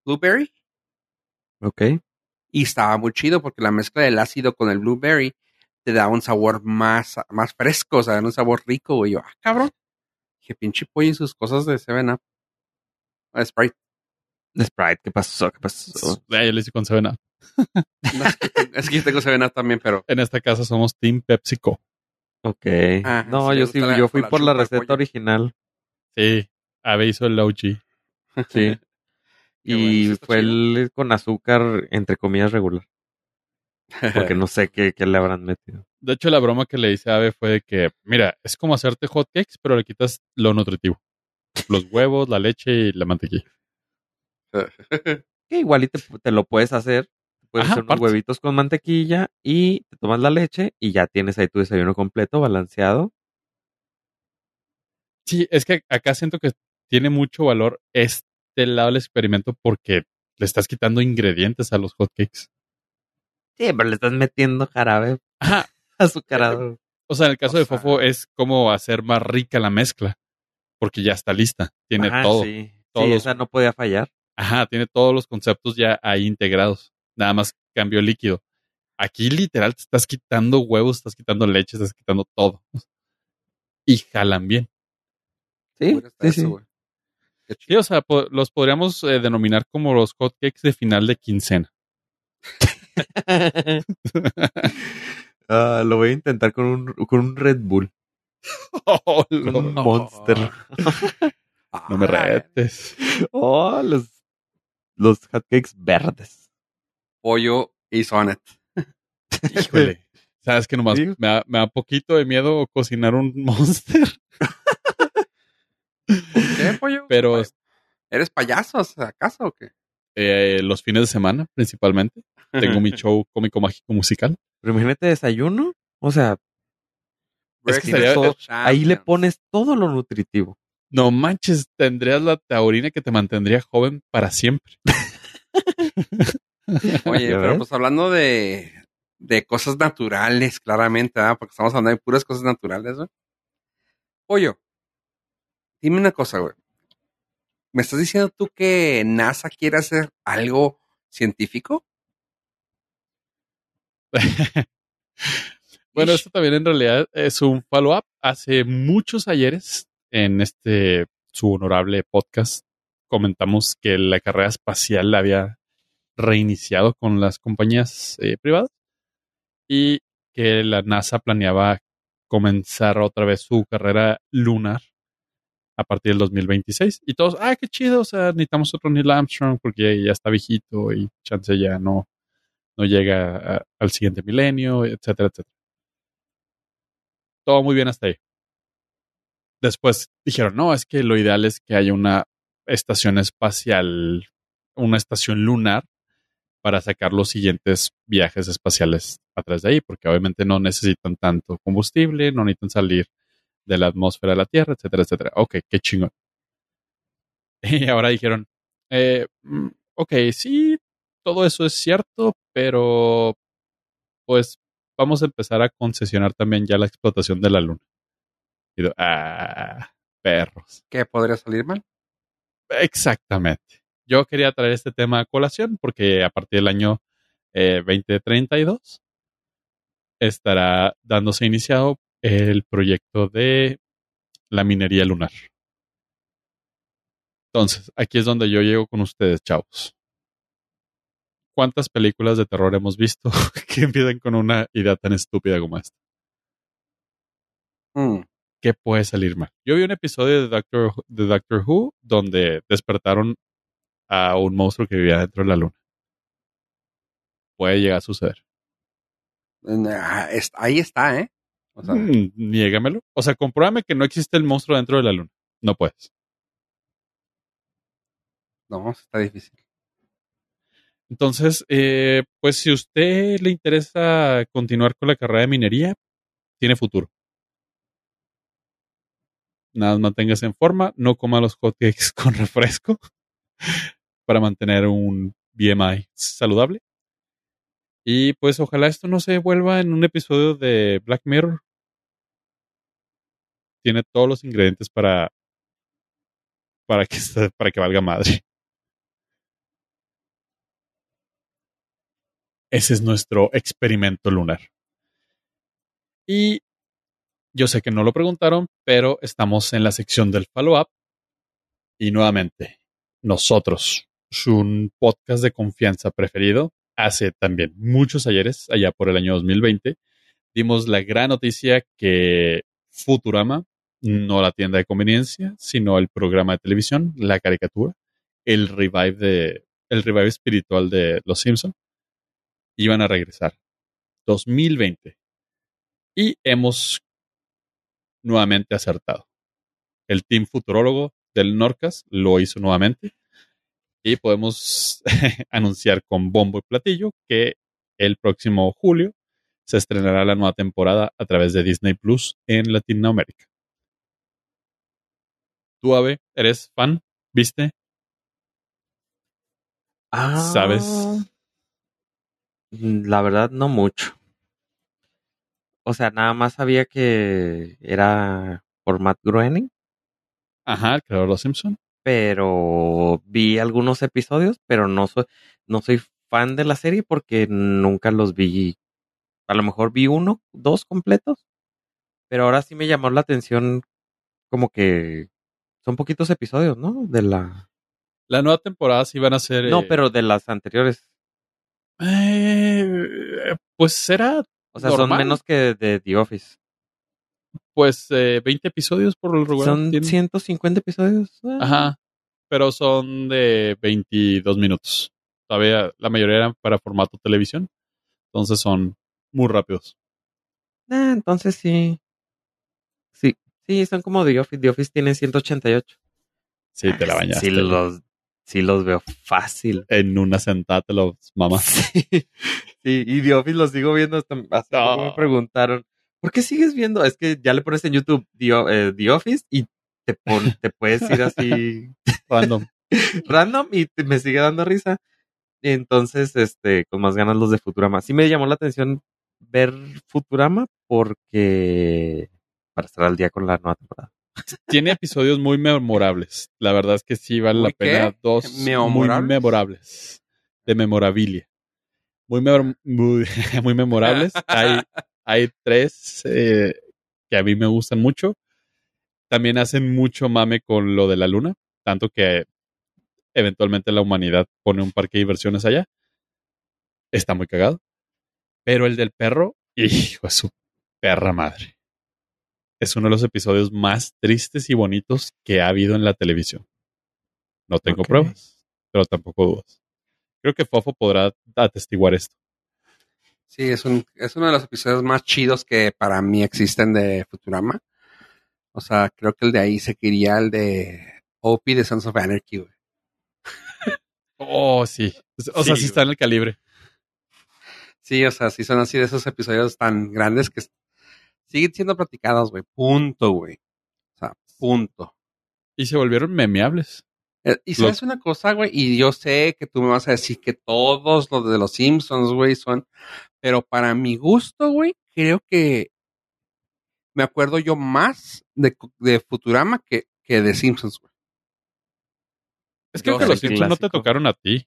blueberry. Ok. Y estaba muy chido porque la mezcla del ácido con el blueberry te da un sabor más, más fresco, o sea, un sabor rico, güey. Yo, ah, cabrón. Dije, pinche pollo y sus cosas de 7-Up. Ah, Sprite. Sprite, ¿qué pasó? ¿Qué pasó? Yo le hice con 7 No, es, que, tengo- es que yo tengo 7-Up también, pero En esta casa somos Team PepsiCo. Ok. Ah, no, sí, yo sí, yo fui la por la receta original. Sí. Ave hizo el OG. *laughs* Sí. Bueno, y fue el con azúcar, entre comillas, regular. Porque no sé qué, qué le habrán metido. De hecho, la broma que le hice a Ave fue de que, mira, es como hacerte hotcakes, pero le quitas lo nutritivo. Los huevos, la leche y la mantequilla. *laughs* Que igual y te, te lo puedes hacer. Puedes Ajá, hacer unos huevitos con mantequilla y te tomas la leche y ya tienes ahí tu desayuno completo, balanceado. Sí, es que acá siento que tiene mucho valor este lado del experimento porque le estás quitando ingredientes a los hotcakes. Sí, pero le estás metiendo jarabe Ajá. *laughs* azucarado. O sea, en el caso O de sea- Fofo es como hacer más rica la mezcla. Porque ya está lista. Tiene Ajá, todo. Sí, todos Sí, los- esa no podía fallar. Ajá, tiene todos los conceptos ya ahí integrados. Nada más cambio líquido. Aquí literal te estás quitando huevos, estás quitando leche, estás quitando todo. Y jalan bien. Sí, Bueno, sí, eso, sí. o sea, po- los podríamos eh, denominar como los hotcakes de final de quincena. *laughs* Ah, lo voy a intentar con un, con un Red Bull. Oh, Con no, un Monster. no me Ah, retes. Oh, los, los hotcakes verdes. Pollo y Sonet. Híjole. *laughs* Sabes que nomás Sí. me da, me da poquito de miedo cocinar un *laughs* monster. ¿Qué, pollo? Pero ¿Eres payaso acaso o qué? eh, los fines de semana, principalmente, tengo mi *laughs* show cómico mágico musical. Pero imagínate desayuno. O sea, Es que Breakfast estaría- of ahí le pones todo lo nutritivo. No manches, tendrías la taurina que te mantendría joven para siempre. *laughs* Oye, ¿Ya pero ves? pues hablando de, de cosas naturales, claramente. Porque estamos hablando de puras cosas naturales. Pollo, dime una cosa, güey. ¿Me estás diciendo tú que NASA quiere hacer algo científico? *laughs* Bueno, esto también en realidad es un follow-up. Hace muchos ayeres, en este su honorable podcast, comentamos que la carrera espacial había reiniciado con las compañías eh, privadas y que la NASA planeaba comenzar otra vez su carrera lunar a partir del 2026. Y todos, ah, qué chido, o sea, necesitamos otro Neil Armstrong porque ya está viejito y chance ya no, no llega al siguiente milenio, etcétera, etcétera. Todo muy bien hasta ahí. Después dijeron, no, es que lo ideal es que haya una estación espacial, una estación lunar para sacar los siguientes viajes espaciales atrás de ahí, porque obviamente no necesitan tanto combustible, no necesitan salir de la atmósfera de la Tierra, etcétera, etcétera. Ok, qué chingón. *laughs* Y ahora dijeron, eh, mm, ok, sí, todo eso es cierto, pero pues vamos a empezar a concesionar también ya la explotación de la Luna. Y ah, perros. ¿Qué podría salir mal? Exactamente. Yo quería traer este tema a colación porque a partir del año eh, 2032 estará dándose iniciado el proyecto de la minería lunar. Entonces, aquí es donde yo llego con ustedes, chavos. ¿Cuántas películas de terror hemos visto *laughs* que empiezan con una idea tan estúpida como esta? Mm, ¿Qué puede salir mal? Yo vi un episodio de Doctor, de Doctor Who donde despertaron a un monstruo que vivía dentro de la luna. Puede llegar a suceder. ah, ahí está, ¿eh? O sea, Mm, niégamelo. O sea, compruébame que no existe el monstruo dentro de la luna. No puedes. no, está difícil. Entonces, eh, pues si a usted le interesa continuar con la carrera de minería, tiene futuro. Nada manténgase en forma, no coma los hotcakes *laughs* con refresco para mantener un BMI saludable. Y pues ojalá esto no se vuelva en un episodio de Black Mirror. Tiene todos los ingredientes para para que para que valga madre. Ese es nuestro experimento lunar. Y yo sé que no lo preguntaron, pero estamos en la sección del follow-up. Y nuevamente, nosotros, su podcast de confianza preferido, hace también muchos ayeres, allá por el año 2020, dimos la gran noticia que Futurama, no la tienda de conveniencia, sino el programa de televisión, la caricatura, el revive de, el revive espiritual de Los Simpson, iban a regresar. 2020. Y hemos nuevamente acertado. El team futurólogo del Norcas lo hizo nuevamente. Y podemos *laughs* anunciar con bombo y platillo que el próximo julio se estrenará la nueva temporada a través de Disney Plus en Latinoamérica. ¿Tú, Ave, eres fan? ¿Viste? Ah, ¿Sabes? mm, La verdad, no mucho. O sea, nada más sabía que era por Matt Groening, Ajá, el creador de Los Simpson. Pero vi algunos episodios, pero no soy, no soy fan de la serie porque nunca los vi. A lo mejor vi uno, dos completos, pero ahora sí me llamó la atención como que son poquitos episodios, ¿no? De la... La nueva temporada sí van a ser... No, eh, pero de las anteriores. eh, pues será, O sea, son menos que de The Office. Pues, eh, 20 episodios por el regular. Son tiene. 150 episodios. Ah, Ajá. Pero son de 22 minutos. Todavía la mayoría eran para formato televisión. Entonces son muy rápidos. ah, entonces sí. Sí, sí, son como The Office. The Office tiene 188. Sí, te la Ah, bañaste. Sí los, sí los veo fácil. En una sentada te los mamas. *laughs* Sí, sí, y The Office los sigo viendo hasta No. me preguntaron, ¿por qué sigues viendo? Es que ya le pones en YouTube The, eh, The Office y te, pon- te puedes ir así *laughs* Random. *laughs* random y te- me sigue dando risa. Entonces, este, con más ganas los de Futurama. Sí me llamó la atención ver Futurama porque para estar al día con la nueva temporada. Tiene episodios muy memorables. La verdad es que sí vale la pena. Dos muy ¿Memorables? De memorabilia. Muy, memor- muy, *laughs* muy memorables. hay, hay tres eh, que a mí me gustan mucho. También hacen mucho mame con lo de la luna. Tanto que eventualmente la humanidad pone un parque de diversiones allá. Está muy cagado. Pero el del perro, hijo de su perra madre. Es uno de los episodios más tristes y bonitos que ha habido en la televisión. No tengo pruebas, pero tampoco dudas. Creo que Fofo podrá atestiguar esto. Sí, es, un, es uno de los episodios más chidos que para mí existen de Futurama. O sea, creo que el de ahí seguiría el de Opie de Sons of Anarchy, güey. Oh, sí. O sea, Sí, sí está en el calibre. Sí, o sea, sí son así de esos episodios tan grandes que siguen siendo platicados, güey. Punto, güey. O sea, punto. Y se volvieron memeables. Eh, Y sabes una cosa, güey, y yo sé que tú me vas a decir que todos los de los Simpsons, güey, son, pero para mi gusto, güey, creo que me acuerdo yo más de, de Futurama que, que de Simpsons, güey. Es que Yo los Simpsons no te tocaron a ti.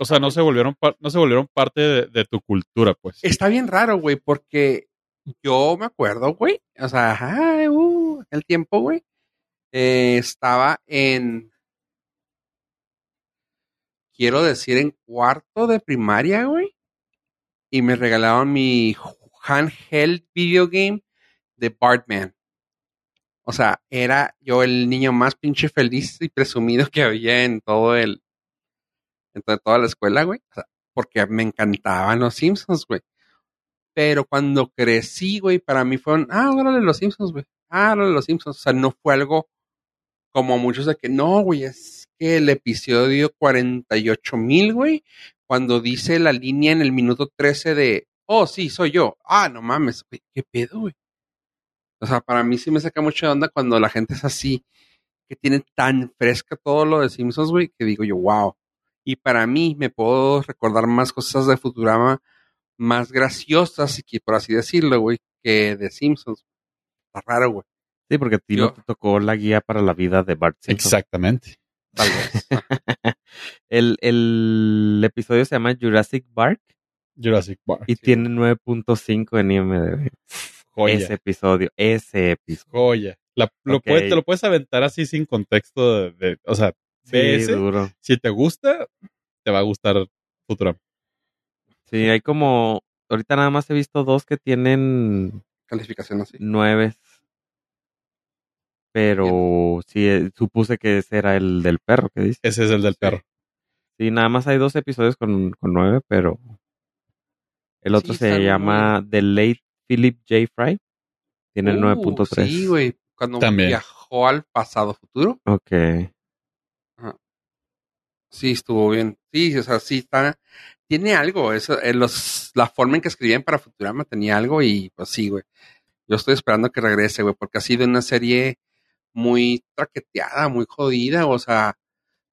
O sea, no se volvieron, no se volvieron parte de, de tu cultura, pues. Está bien raro, güey, porque yo me acuerdo, güey, o sea, ay, uh, el tiempo, güey, eh, estaba en, quiero decir, en cuarto de primaria, güey, y me regalaron mi handheld video game de Bartman. O sea, era yo el niño más pinche feliz y presumido que había en todo el, en to- toda la escuela, güey. O sea, porque me encantaban los Simpsons, güey. Pero cuando crecí, güey, para mí fueron, ah, órale los Simpsons, güey. Ah, órale los Simpsons. O sea, no fue algo como muchos de que, no, güey, es que el episodio 48 mil, güey, cuando dice la línea en el minuto 13 de, oh, sí, soy yo. Ah, no mames, güey, qué pedo, güey. O sea, para mí sí me saca mucha onda cuando la gente es así, que tiene tan fresca todo lo de Simpsons, güey, que digo yo, wow. Y para mí me puedo recordar más cosas de Futurama más graciosas, y que por así decirlo, güey, que de Simpsons. Está raro, güey. Sí, porque a ti Yo- no te tocó la guía para la vida de Bart Simpson. Exactamente. Tal vez. *laughs* El, el episodio se llama Jurassic Park Jurassic Park. y Sí. tiene 9.5 en IMDb. Joya. Ese episodio, ese episodio. Joya. La- lo Ok. puedes- te lo puedes aventar así sin contexto de, de- o sea, Sí, ve ese. duro. Si te gusta, te va a gustar Futurama. Sí, hay como, ahorita nada más he visto dos que tienen Calificación así. nueve. Pero sí, eh, supuse que ese era el del perro que dice. Ese es el del Sí. perro. Sí, nada más hay dos episodios con, con nueve, pero el otro Sí, se llama The Late Philip J. Fry. Tiene el Uh, 9.3. Sí, güey. Cuando También. viajó al pasado futuro. Ok. Sí, estuvo bien. Sí, o sea, sí está. Tiene algo. Eso, eh, los, la forma en que escribían para Futurama tenía algo y pues sí, güey. Yo estoy esperando que regrese, güey, porque ha sido una serie muy traqueteada, muy jodida. O sea,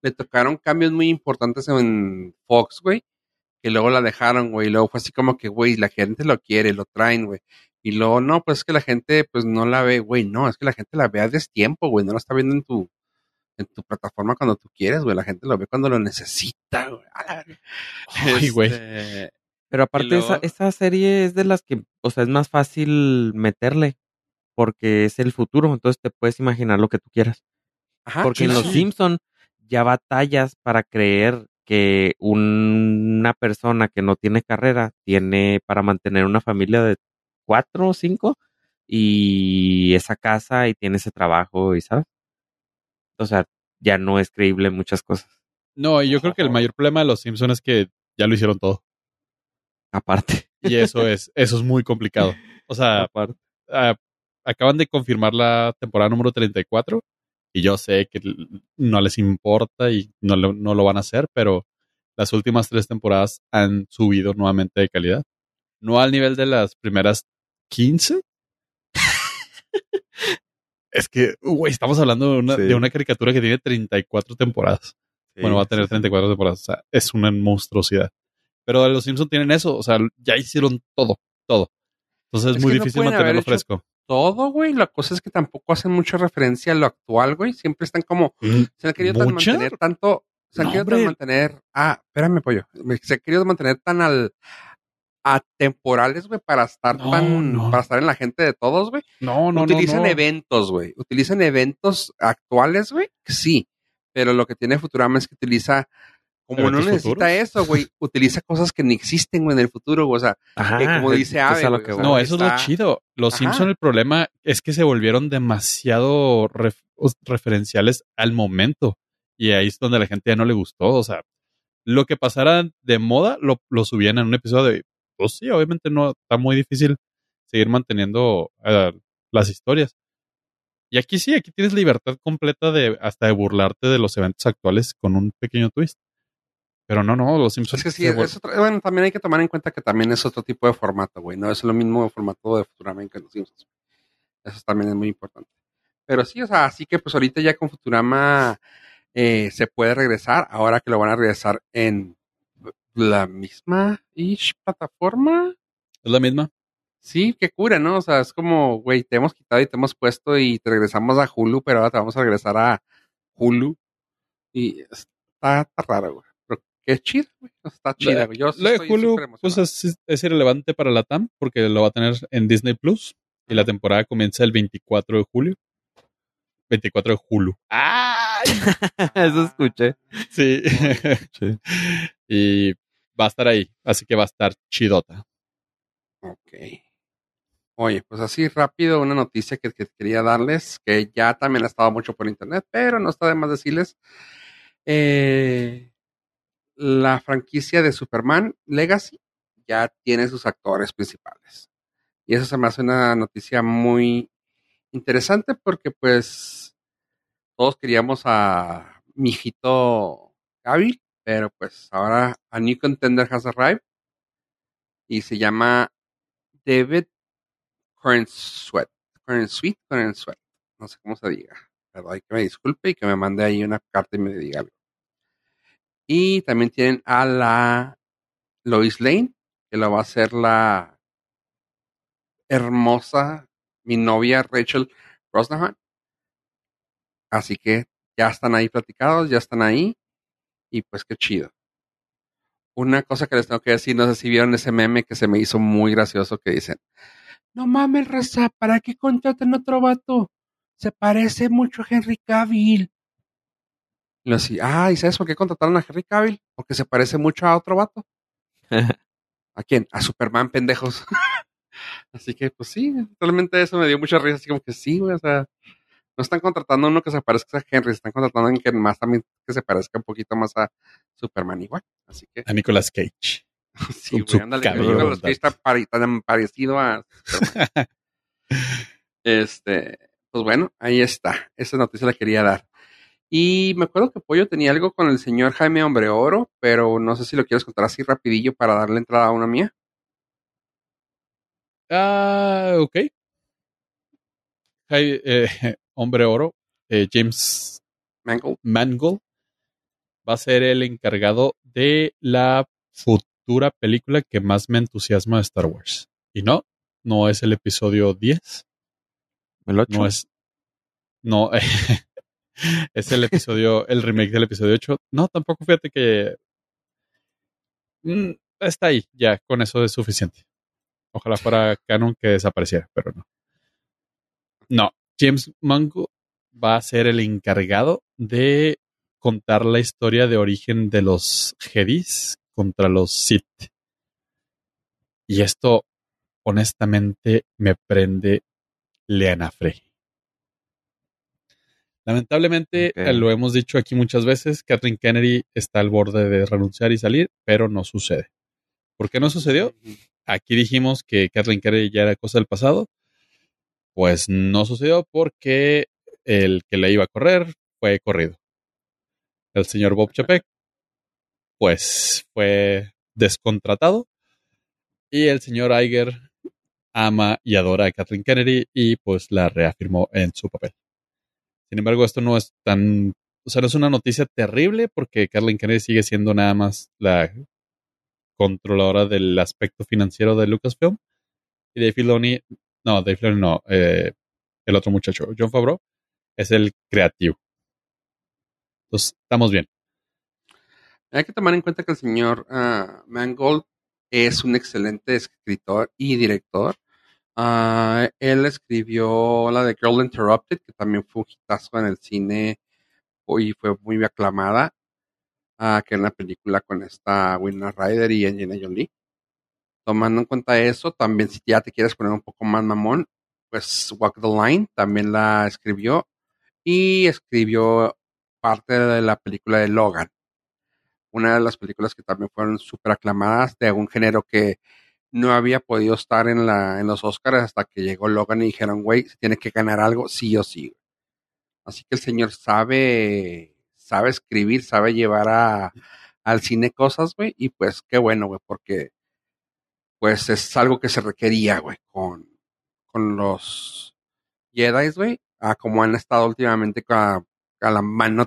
le tocaron cambios muy importantes en Fox, güey, que luego la dejaron, güey. Y luego fue así como que, güey, la gente lo quiere, lo traen, güey. Y luego, no, pues es que la gente, pues no la ve, güey. No, es que la gente la ve a destiempo, güey. No la está viendo en tu, en tu plataforma cuando tú quieres, güey. La gente lo ve cuando lo necesita, güey. Ay, güey. Este, Pero aparte, luego- esa, esa serie es de las que, o sea, es más fácil meterle. Porque es el futuro, entonces te puedes imaginar lo que tú quieras. ajá, Porque en Los sí. Simpson ya batallas para creer que una persona que no tiene carrera tiene para mantener una familia de cuatro o cinco y esa casa y tiene ese trabajo y sabes. O sea, ya no es creíble muchas cosas. No, y yo creo que el mayor problema de los Simpsons es que ya lo hicieron todo. Aparte. Y eso es, eso es muy complicado. O sea, *laughs* aparte. ah, acaban de confirmar la temporada número 34 y yo sé que no les importa y no no lo van a hacer, pero las últimas tres temporadas han subido nuevamente de calidad. No al nivel de las primeras 15. es que, güey, estamos hablando de una, Sí. de una caricatura que tiene 34 temporadas. Bueno, va a tener 34 temporadas. O sea, es una monstruosidad. Pero los Simpsons tienen eso. O sea, ya hicieron todo, todo. Entonces es, Es muy no difícil mantenerlo fresco. Todo, güey. La cosa es que tampoco hacen mucha referencia a lo actual, güey. Siempre están como se han querido tan mantener tanto, se han No, querido tan mantener, ah, espérame, pollo, se han querido mantener tan al atemporales, güey, para estar No, tan, no. para estar en la gente de todos, güey. No, no, Utilizan eventos, güey. Utilizan eventos actuales, güey. Sí. Pero lo que tiene Futurama es que utiliza, como no ¿Eventos necesita futuros? eso, güey, *laughs* utiliza cosas que ni existen, güey, en el futuro, güey. O sea, Ajá, que como es- dice es Ave, a lo güey, que No, eso es lo chido. Los Ajá. Simpson el problema es que se volvieron demasiado ref- referenciales al momento. Y ahí es donde a la gente ya no le gustó. O sea, lo que pasara de moda lo, lo subían en un episodio. Y, pues sí, obviamente no está muy difícil seguir manteniendo eh, las historias. Y aquí sí, aquí tienes libertad completa de hasta de burlarte de los eventos actuales con un pequeño twist. Pero no, no, los Simpsons. Es que sí, es otro- bueno, también hay que tomar en cuenta que también es otro tipo de formato, güey. No es lo mismo formato de Futurama que los Simpsons. Eso también es muy importante. Pero sí, o sea, así que pues ahorita ya con Futurama eh, se puede regresar, ahora que lo van a regresar en la misma ish plataforma. es la misma. Sí, qué cura, ¿no? O sea, es como, güey, te hemos quitado y te hemos puesto y te regresamos a Hulu, pero ahora te vamos a regresar a Hulu. Y está, está raro, güey. Pero qué chido, güey. Está chida, güey. Yo de Hulu, pues es, es irrelevante para la TAM porque lo va a tener en Disney Plus y la temporada comienza el 24 de julio. 24 de Hulu. ¡Ay! *laughs* Eso escuché. Sí. Sí. *laughs* y va a estar ahí, así que va a estar chidota. Ok. Oye, pues así rápido, una noticia que, que quería darles, que ya también ha estado mucho por internet, pero no está de más decirles. Eh, la franquicia de Superman Legacy ya tiene sus actores principales. Y eso se me hace una noticia muy interesante porque pues todos queríamos a mi hijito Cavill, pero pues ahora a New Contender has arrived y se llama David Cornsweet. Cornsweet, Cornsweet. No sé cómo se diga. Pero hay que me disculpe y que me mande ahí una carta y me diga algo. Y también tienen a la Lois Lane, que la va a hacer la hermosa, mi novia Rachel Brosnahan. Así que ya están ahí platicados, ya están ahí. Y pues qué chido. Una cosa que les tengo que decir, no sé si vieron ese meme que se me hizo muy gracioso que dicen, no mames, raza, ¿para qué contratan otro vato? Se parece mucho a Henry Cavill. Y lo así, ah, ¿y sabes por qué contrataron a Henry Cavill? Porque se parece mucho a otro vato. *laughs* ¿A quién? A Superman, pendejos. *laughs* así que, pues sí, realmente eso me dio mucha risa, así como que sí, güey, o sea, no están contratando a uno que se parezca a Henry, están contratando a alguien que más también que se parezca un poquito más a Superman igual. Así que, A Nicolas Cage. *laughs* sí, güey, ándale, Nicolas Cage está pare- tan parecido a Superman. Este, pues bueno, ahí está. Esa noticia la quería dar. Y me acuerdo que Pollo tenía algo con el señor Jaime Hombreoro, pero no sé si lo quieres contar así rapidillo para darle entrada a una mía. Ah, ok. Jai- eh, *laughs* hombre oro, eh, James Mangle. Mangold va a ser el encargado de la futura película que más me entusiasma de Star Wars. Y no, no es el episodio 10, El ocho. no es no *laughs* es el episodio el remake del episodio 8. No, tampoco fíjate que mm, está ahí, ya con eso es suficiente. Ojalá fuera canon que desapareciera, pero no. No, James Mango va a ser el encargado de contar la historia de origen de los Jedis contra los Sith. Y esto, honestamente, me prende Leana Frey. Lamentablemente, lo hemos dicho aquí muchas veces, Kathleen Kennedy está al borde de renunciar y salir, pero no sucede. ¿Por qué no sucedió? Aquí dijimos que Kathleen Kennedy ya era cosa del pasado. Pues no sucedió porque el que la iba a correr fue corrido. El señor Bob Chapek, pues fue descontratado. Y el señor Iger ama y adora a Kathleen Kennedy y pues la reafirmó en su papel. Sin embargo, esto no es tan o sea, no es una noticia terrible porque Kathleen Kennedy sigue siendo nada más la controladora del aspecto financiero de Lucasfilm. Y Dave Filoni, no, Dave Filoni no, eh, el otro muchacho, John Favreau, es el creativo. Entonces, estamos bien. Hay que tomar en cuenta que el señor ah, Mangold es un excelente escritor y director. Ah, él escribió la de Girl Interrupted, que también fue un hitazo en el cine y fue muy aclamada, ah, que es una película con esta Winona Ryder y Angelina Jolie. Tomando en cuenta eso, también si ya te quieres poner un poco más mamón, pues Walk the Line también la escribió y escribió parte de la película de Logan. Una de las películas que también fueron súper aclamadas de algún género que no había podido estar en, la, en los Oscars hasta que llegó Logan y dijeron, güey, se tiene que ganar algo sí o sí. Así que el señor sabe, sabe escribir, sabe llevar a, al cine cosas, güey, y pues qué bueno, güey, porque pues es algo que se requería, güey, con, con los Jedi, güey, a como han estado últimamente a, a la mano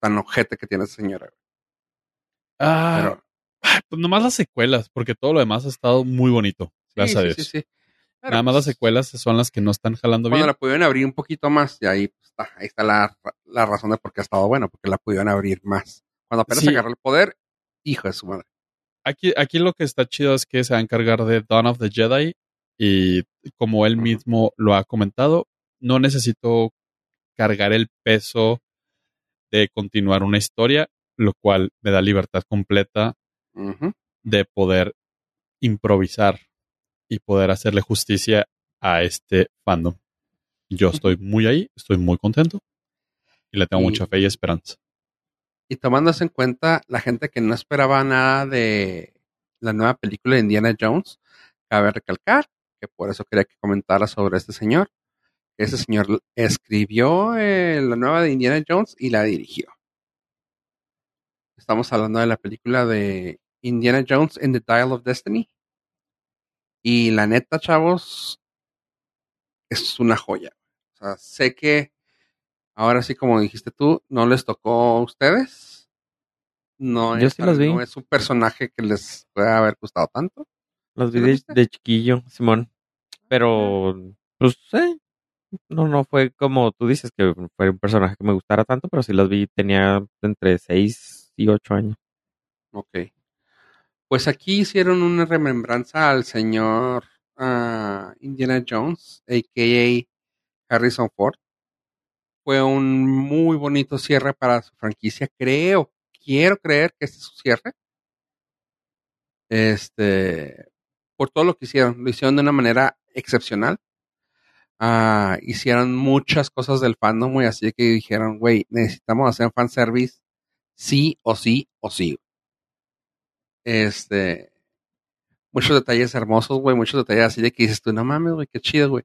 tan ojete que tiene esa señora. Güey. Ah, Pero, pues nomás las secuelas, porque todo lo demás ha estado muy bonito. Gracias sí, a Dios. sí, sí. Nada más las pues, secuelas son las que no están jalando Cuando bien. la pudieron abrir un poquito más, y ahí pues, está, ahí está la, la razón de por qué ha estado bueno, porque la pudieron abrir más. Cuando apenas agarró el poder, hijo de su madre. Aquí, aquí lo que está chido es que se va a encargar de Dawn of the Jedi y como él mismo lo ha comentado, no necesito cargar el peso de continuar una historia, lo cual me da libertad completa De poder improvisar y poder hacerle justicia a este fandom. Yo estoy muy ahí, estoy muy contento y le tengo Y- mucha fe y esperanza. Y tomándose en cuenta la gente que no esperaba nada de la nueva película de Indiana Jones, cabe recalcar que por eso quería que comentara sobre este señor. Ese señor escribió eh, la nueva de Indiana Jones y la dirigió. Estamos hablando de la película de Indiana Jones in the Dial of Destiny. Y la neta, chavos, es una joya. O sea, sé que ahora sí, como dijiste tú, no les tocó a ustedes. No Yo es, sí las vi. no es un personaje que les pueda haber gustado tanto. Las ¿Sí vi de chiquillo, Simón. Pero, pues, eh, no, no fue como tú dices, que fue un personaje que me gustara tanto, pero sí las vi, tenía entre 6 y 8 años. Ok. Pues aquí hicieron una remembranza al señor ah, Indiana Jones, a.k.a. Harrison Ford. Fue un muy bonito cierre para su franquicia. Creo, quiero creer que este es su cierre. Este, por todo lo que hicieron. Lo hicieron de una manera excepcional. Ah, hicieron muchas cosas del fandom, y así que dijeron, güey, necesitamos hacer fanservice sí o sí o sí. Este, muchos detalles hermosos, güey, muchos detalles así de que dices tú, no mames, güey, qué chido, güey.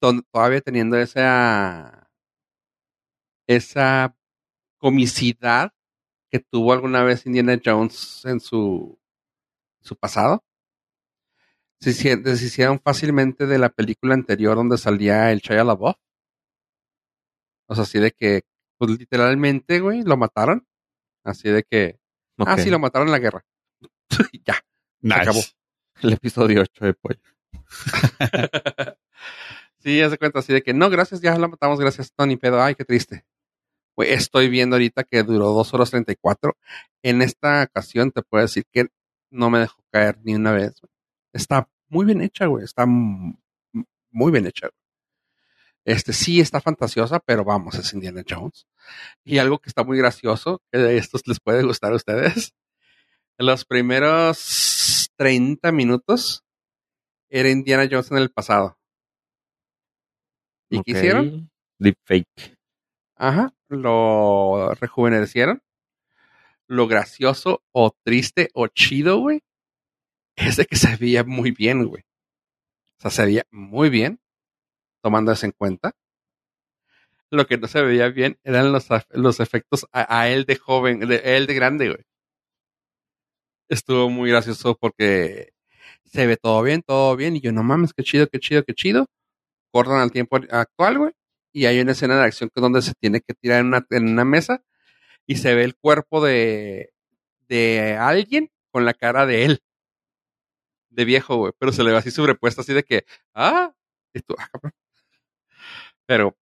To- Todavía teniendo esa, esa comicidad que tuvo alguna vez Indiana Jones en su, su pasado. Se hici- deshicieron fácilmente de la película anterior donde salía el Shia LaBeouf. O sea, así de que, pues literalmente, güey, lo mataron. Así de que, ah, sí, lo mataron en la guerra. *laughs* ya. Nice. acabó. El episodio 8 de Pollo. *laughs* sí, hace cuenta así de que no, gracias, ya lo matamos, gracias, Tony, pero ay, qué triste. Estoy viendo ahorita que duró 2 horas 34. En esta ocasión te puedo decir que no me dejó caer ni una vez. Está muy bien hecha, güey. Está muy bien hecha. güey. Este sí está fantasiosa, pero vamos, es Indiana Jones. Y algo que está muy gracioso, que de estos les puede gustar a ustedes. En los primeros 30 minutos era Indiana Jones en el pasado. ¿Y qué hicieron? Deepfake. Ajá, lo rejuvenecieron. Lo gracioso o triste o chido, güey, es de que se veía muy bien, güey. O sea, se veía muy bien, tomando eso en cuenta. Lo que no se veía bien eran los, los efectos a, a él de joven, de él de grande, güey. Estuvo muy gracioso porque se ve todo bien, todo bien, y yo, no mames, qué chido, qué chido, qué chido. Cortan al tiempo actual, güey, y hay una escena de acción que donde se tiene que tirar en una, mesa y se ve el cuerpo de, de alguien con la cara de él. De viejo, güey. Pero se le ve así sobrepuesta, así de que, ah, ah. Pero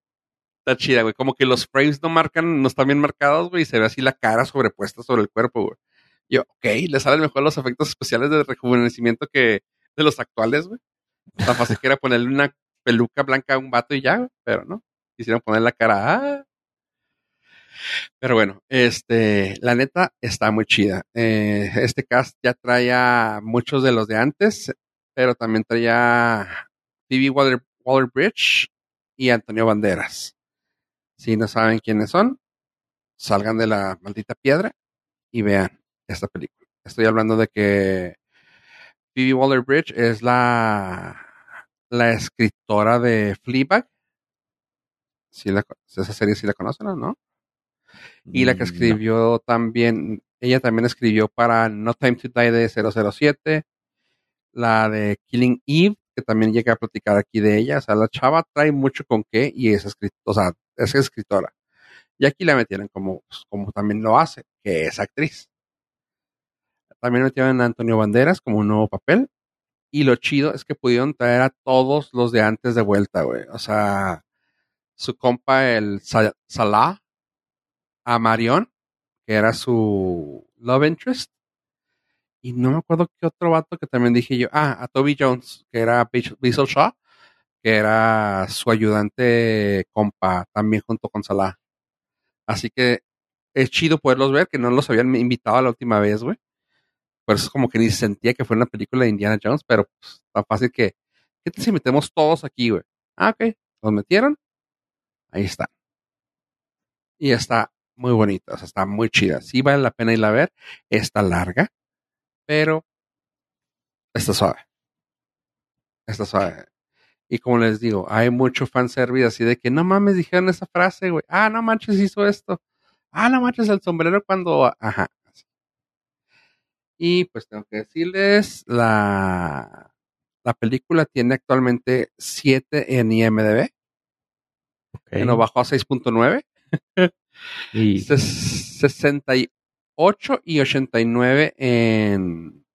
está chida, güey. Como que los frames no marcan, no están bien marcados, güey, y se ve así la cara sobrepuesta sobre el cuerpo, güey. Yo, ok, le salen mejor los efectos especiales de rejuvenecimiento que de los actuales, güey. Tan fácil que era ponerle una peluca blanca a un vato y ya, pero no. Quisieron poner la cara, ah. Pero bueno, este, la neta está muy chida. Eh, este cast ya traía muchos de los de antes, pero también traía Phoebe Waller, Waller Bridge y Antonio Banderas. Si no saben quiénes son, salgan de la maldita piedra y vean esta película. Estoy hablando de que Phoebe Waller Bridge es la, la escritora de Fleabag. Sí la, esa serie sí la conocen, ¿o ¿no? Y la que Mm, no. escribió también, ella también escribió para No Time to Die de 007, la de Killing Eve, que también llega a platicar aquí de ella. O sea, la chava trae mucho con qué y es escritora, o sea, es escritora. Y aquí la metieron como, pues, como también lo hace, que es actriz. También metieron a Antonio Banderas como un nuevo papel. Y lo chido es que pudieron traer a todos los de antes de vuelta, güey. O sea, su compa, el Sa- Salah, a Marion, que era su love interest. Y no me acuerdo qué otro vato que también dije yo. Ah, a Toby Jones, que era Bissell Shaw, que era su ayudante compa, también junto con Salah. Así que es chido poderlos ver, que no los habían invitado la última vez, güey. Por eso como que ni sentía que fue una película de Indiana Jones, pero pues, tan fácil que, ¿qué tal si metemos todos aquí, güey? Ah, ok, los metieron. Ahí está. Y está muy bonita, o sea, está muy chida. Sí vale la pena irla a ver. Está larga, pero está suave. Está suave. Y como les digo, hay mucho fanservice así de que no mames, dijeron esa frase, güey. Ah, no manches, hizo esto. Ah, no manches, el sombrero cuando. Ajá. Y pues tengo que decirles, la, la película tiene actualmente 7 en IMDB, Ok. que no bajó a 6.9. *laughs* *laughs* Y Ses- 68 y 89 en,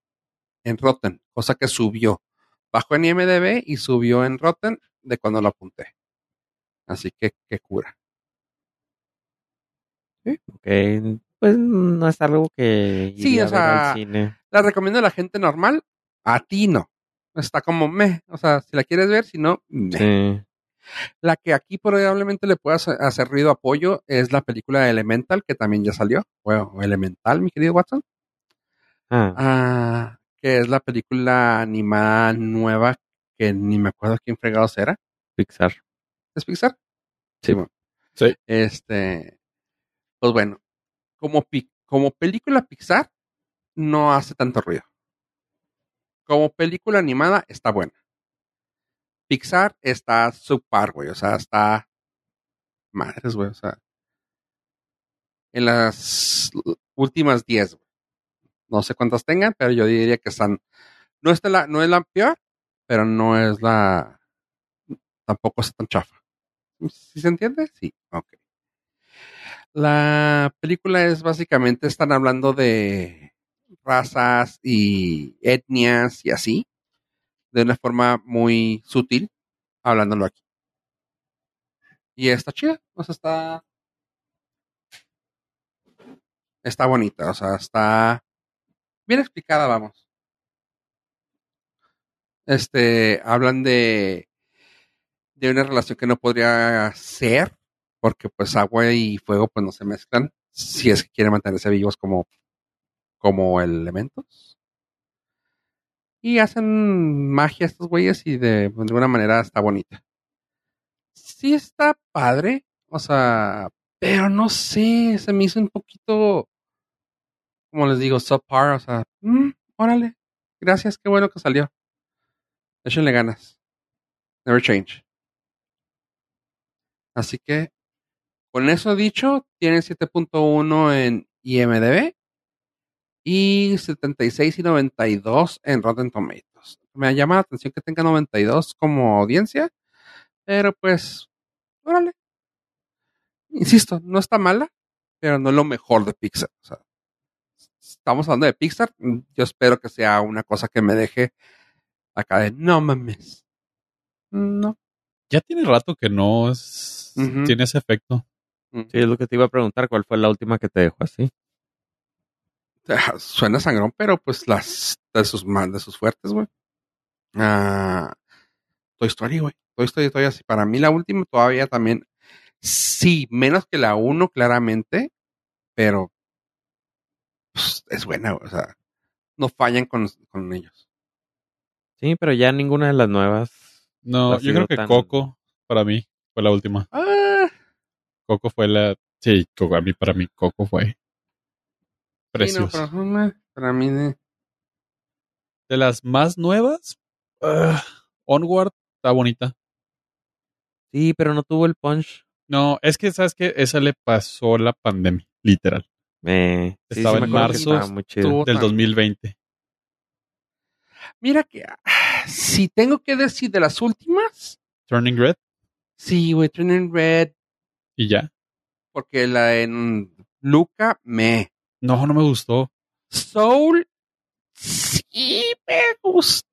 en Rotten, cosa que subió. Bajó en IMDB y subió en Rotten de cuando lo apunté. Así que, qué cura. ok, pues no es algo que Sí, iría o a ver sea, al cine. La recomiendo a la gente normal, a ti no. Está como me, o sea, si la quieres ver, si no, meh. Sí. La que aquí probablemente le pueda hacer- ruido apoyo es la película de Elemental, que también ya salió. Bueno, Elemental, mi querido Watson. Ah, Ah, que es la película animada nueva que ni me acuerdo quién fregados era. Pixar. ¿Es Pixar? Sí. bueno. Sí. Este, pues bueno, como, como película Pixar, no hace tanto ruido. Como película animada, está buena. Pixar está subpar, güey, o sea, está madres, güey, o sea, en las últimas 10, güey. No sé cuántas tengan, pero yo diría que están, no, está la, no es la peor, pero no es la, tampoco es tan chafa. ¿Sí se entiende? Sí, ok. La película es básicamente, están hablando de razas y etnias y así, de una forma muy sutil, hablándolo aquí. Y está chida, o sea, está, está bonita, o sea, está bien explicada, vamos. Este, hablan de, de una relación que no podría ser, porque pues agua y fuego pues no se mezclan, si es que quieren mantenerse vivos como, como elementos. Y hacen magia estos güeyes y de, de alguna manera está bonita. Sí está padre, o sea, pero no sé, se me hizo un poquito, como les digo, subpar, o sea, mm, órale, gracias, qué bueno que salió. Échenle ganas. Never change. Así que, con eso dicho, tiene 7.1 en IMDB y 76 y 92 en Rotten Tomatoes. Me llama la atención que tenga 92 como audiencia, pero pues, órale, insisto, no está mala, pero no es lo mejor de Pixar. O sea, estamos hablando de Pixar, yo espero que sea una cosa que me deje acá de no mames. No. Ya tiene rato que no es, tiene ese efecto. Sí, es lo que te iba a preguntar. ¿Cuál fue la última que te dejó así? Ah, Suena sangrón, pero pues las de sus más de sus fuertes, güey. Ah, Toy Story, güey. Toy Story todavía así. Para mí la última todavía también. Sí, menos que la uno, claramente, pero pues, es buena, güey. O sea, no fallan con, con ellos. Sí, pero ya ninguna de las nuevas. No, yo creo que tan- Coco, para mí, fue la última. Ah, Coco fue la. Sí, Coco, a mí, para mí, Coco fue. sí, no, Precioso. pero, mm, para mí, eh, De las más nuevas, ah, Onward está bonita. Sí, pero no tuvo el punch. No, es que, ¿sabes qué? Esa le pasó la pandemia, literal, Eh, sí, Estaba sí en que marzo, estaba del tan- 2020. Mira que ah, si tengo que decir de las últimas, Turning Red sí, güey, Turning Red, y ya. porque la en Luca me. No, no me gustó. Soul sí me gustó,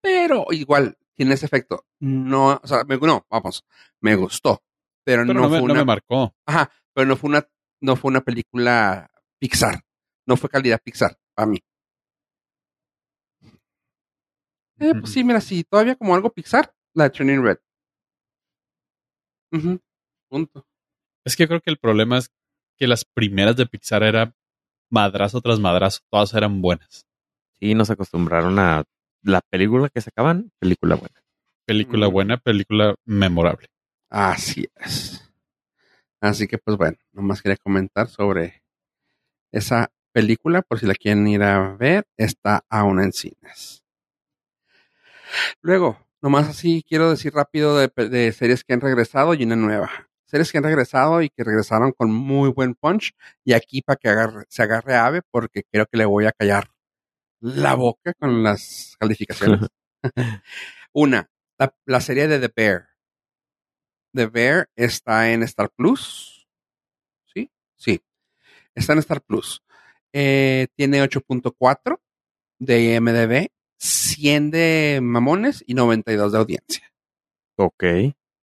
pero igual tiene ese efecto. No, o sea, me, no, vamos, me gustó, pero, Pero no, no, me, fue no una, me marcó. ajá, pero no fue una, no fue una película Pixar, no fue calidad Pixar para mí. Eh, pues sí, mira, sí, todavía como algo Pixar, la de Turning Red. Ujú, Punto. Es que creo que el problema es que las primeras de Pixar era madrazo tras madrazo. Todas eran buenas. Sí, nos acostumbraron a la película que sacaban, película buena. Película Mm. buena, película memorable. Así es. Así que, pues bueno, nomás quería comentar sobre esa película, por si la quieren ir a ver, está aún en cines. Luego, nomás así quiero decir rápido de, de series que han regresado y una nueva. Series que han regresado y que regresaron con muy buen punch. Y aquí para que agarre- se agarre ave, porque creo que le voy a callar la boca con las calificaciones. *laughs* *laughs* una, la, la serie de The Bear. The Bear está en Star Plus. ¿Sí? Sí. Está en Star Plus. Eh, tiene 8.4 de IMDB, 100 de mamones y 92 de audiencia. Ok.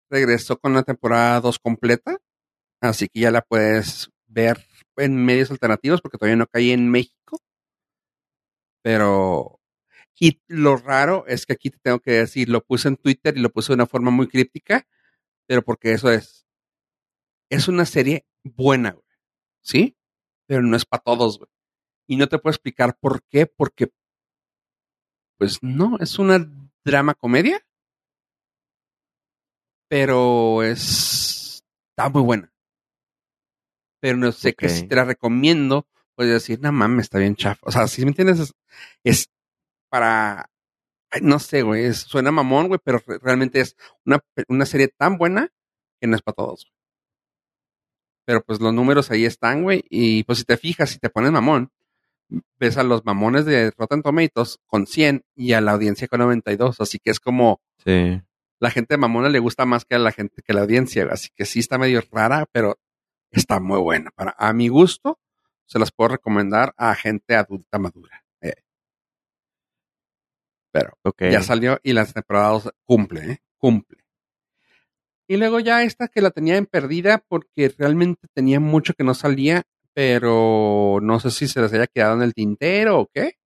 Regresó con la temporada 2 completa, así que ya la puedes ver en medios alternativos porque todavía no caí en México. Pero... Y lo raro es que aquí te tengo que decir, lo puse en Twitter y lo puse de una forma muy críptica, pero porque eso es. Es una serie buena, güey. ¿Sí? Pero no es para todos, güey. Y no te puedo explicar por qué, porque. Pues no, es una drama comedia. Pero es. Está muy buena. Pero no sé que Ok. si te la recomiendo, puedes decir, no mames, está bien chafa. O sea, si me entiendes, es, es para. ay, no sé, güey. es- Suena mamón, güey, pero re- realmente es una, una serie tan buena que no es para todos. Pero pues los números ahí están, güey. Y pues si te fijas, si te pones mamón, ves a los mamones de Rotten Tomatoes con 100 y a la audiencia con 92. Así que es como Sí. La gente mamona le gusta más que a la gente que la audiencia. Así que sí está medio rara, pero está muy buena. Para, a mi gusto, se las puedo recomendar a gente adulta madura. Eh. Pero Ok. ya salió y las temporadas cumple, ¿eh? Cumple. Y luego ya esta que la tenía en perdida porque realmente tenía mucho que no salía, pero no sé si se les haya quedado en el tintero o qué.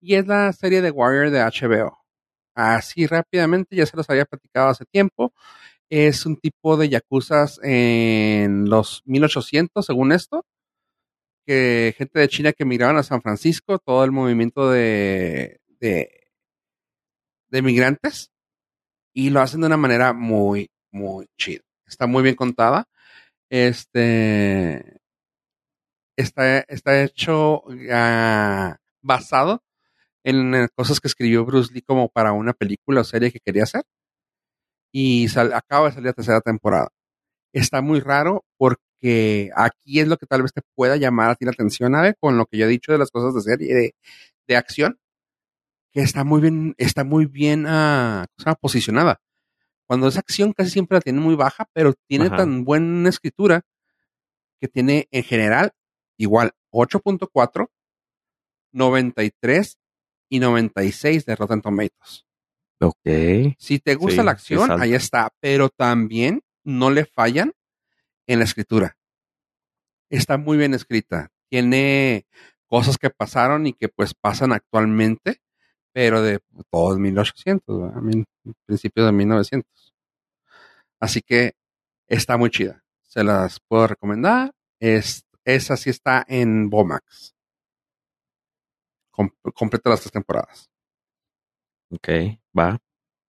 Y es la serie de Warrior de HBO. Así rápidamente, ya se los había platicado hace tiempo. Es un tipo de yakuzas en los 1800, según esto. Que gente de China que migraban a San Francisco, todo el movimiento de, de, migrantes. Y lo hacen de una manera muy, muy chida. Está muy bien contada. Este está, está hecho ah, basado en eh, cosas que escribió Bruce Lee como para una película o serie que quería hacer. Y sal- acaba de salir la tercera temporada. Está muy raro porque aquí es lo que tal vez te pueda llamar a ti la atención, Ave, con lo que yo he dicho de las cosas de serie, de, de acción, que está muy bien, está muy bien ah, ¿cómo se llama? posicionada. Cuando es acción, casi siempre la tiene muy baja, pero tiene Ajá. tan buena escritura que tiene en general igual 8.4, 93 y 96 de Rotten Tomatoes. Ok. Si te gusta Sí, la acción, ahí está, pero también no le fallan en la escritura. Está muy bien escrita. Tiene cosas que pasaron y que pues pasan actualmente, pero de todos 1800, ¿verdad? Mil- principios de 1900. Así que está muy chida. Se las puedo recomendar. Es, esa sí está en Bomax. Com- completa las tres temporadas. Ok, va.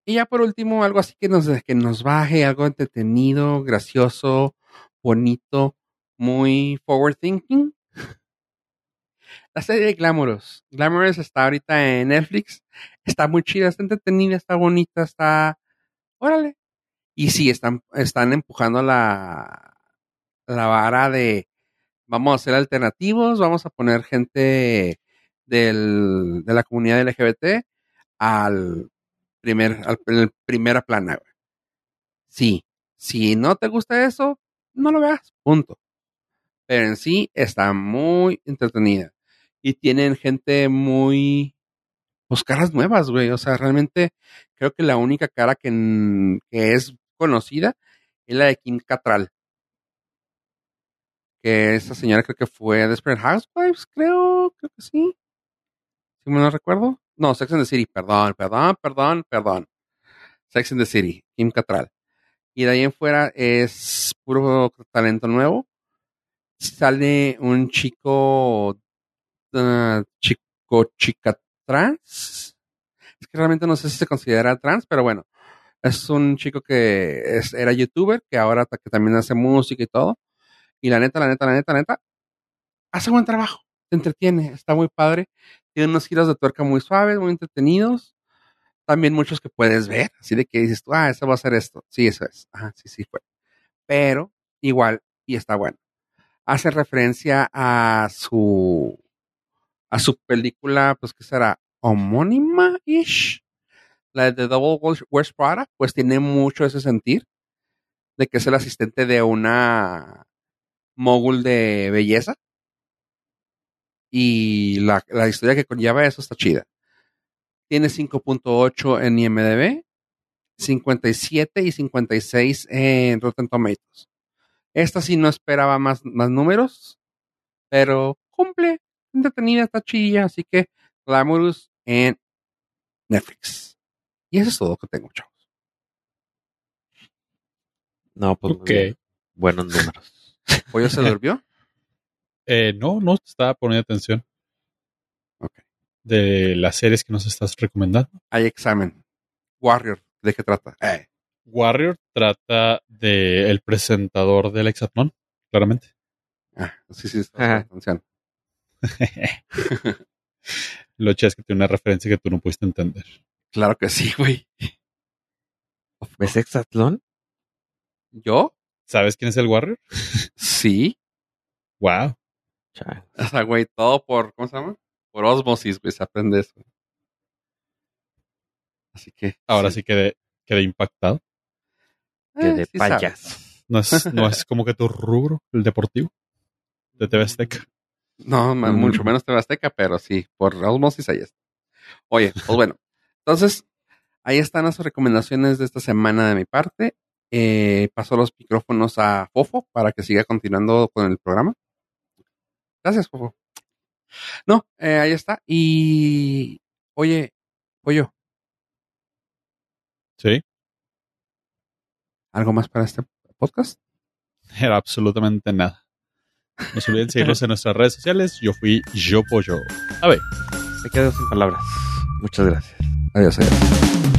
Y ya por último, algo así que nos, que nos baje, algo entretenido, gracioso, bonito, muy forward thinking. *laughs* La serie de Glamorous. Glamorous está ahorita en Netflix. Está muy chida, está entretenida, está bonita, está. Órale. Y sí, están, están empujando la, la vara de vamos a ser alternativos, vamos a poner gente del, de la comunidad LGBT al primer, al, primera plana. Sí, si no te gusta eso, no lo veas, punto. Pero en sí está muy entretenida. Y tienen gente muy, pues caras nuevas, güey. O sea, realmente creo que la única cara que, que es conocida es la de Kim Catral. Que esa señora creo que fue Desperate Housewives, creo, creo que sí. Si me no recuerdo. No, Sex and the City, perdón, perdón, perdón, perdón. Sex and the City, Kim Catral. Y de ahí en fuera es puro talento nuevo. Sale un chico, ah, chico, chica trans. Es que realmente no sé si se considera trans, pero bueno. Es un chico que era youtuber, que ahora que también hace música y todo. Y la neta, la neta, la neta, la neta, hace buen trabajo. Te entretiene, está muy padre. Tiene unos giros de tuerca muy suaves, muy entretenidos. También muchos que puedes ver, así de que dices tú, ah, eso va a ser esto. Sí, eso es. Ajá, sí, sí fue. Pero igual, y está bueno. Hace referencia a su a su película, pues que será homónima-ish, la de The Double Wears Prada, pues tiene mucho ese sentir de que es el asistente de una mogul de belleza. Y la, la historia que conlleva eso está chida. Tiene 5.8 en IMDb, 57 y 56 en Rotten Tomatoes. Esta sí no esperaba más, más números, pero cumple, entretenida, está chilla, así que Glamorous en Netflix. Y eso es todo lo que tengo, chavos. No, pues. Buenos números. ¿Pollo se durmió? Eh, no, no estaba poniendo atención. Ok. De las series que nos estás recomendando. Hay examen. Warrior, ¿de qué trata? Eh, Warrior trata de el presentador del Hexatlón, claramente. ah, sí, sí, está Ajá. atención. *laughs* Lo chido es que tiene una referencia que tú no pudiste entender. Claro que sí, güey. ¿Ves Hexatlón? ¿Yo? ¿Sabes quién es el Warrior? Sí. Wow. Chale. *laughs* O sea, güey, todo por, ¿cómo se llama? Por osmosis, güey, se aprende eso. Así que. Ahora sí, quedé, quedé impactado. Que Eh, de sí sabes. payas. *laughs* No es, no es como que tu rubro, el deportivo, de TV Azteca. No, Mm. mucho menos TV Azteca, pero sí, por osmosis ahí está. Oye, pues bueno. *laughs* Entonces, ahí están las recomendaciones de esta semana de mi parte. Eh, paso los micrófonos a Fofo para que siga continuando con el programa. Gracias, Fofo. No, eh, ahí está. Y, oye, pollo, Sí, ¿algo más para este podcast? era absolutamente nada. No se olviden seguirnos en nuestras redes sociales. Yo fui Yo Pollo. A ver. Me quedo sin palabras. Muchas gracias. Adiós, adiós.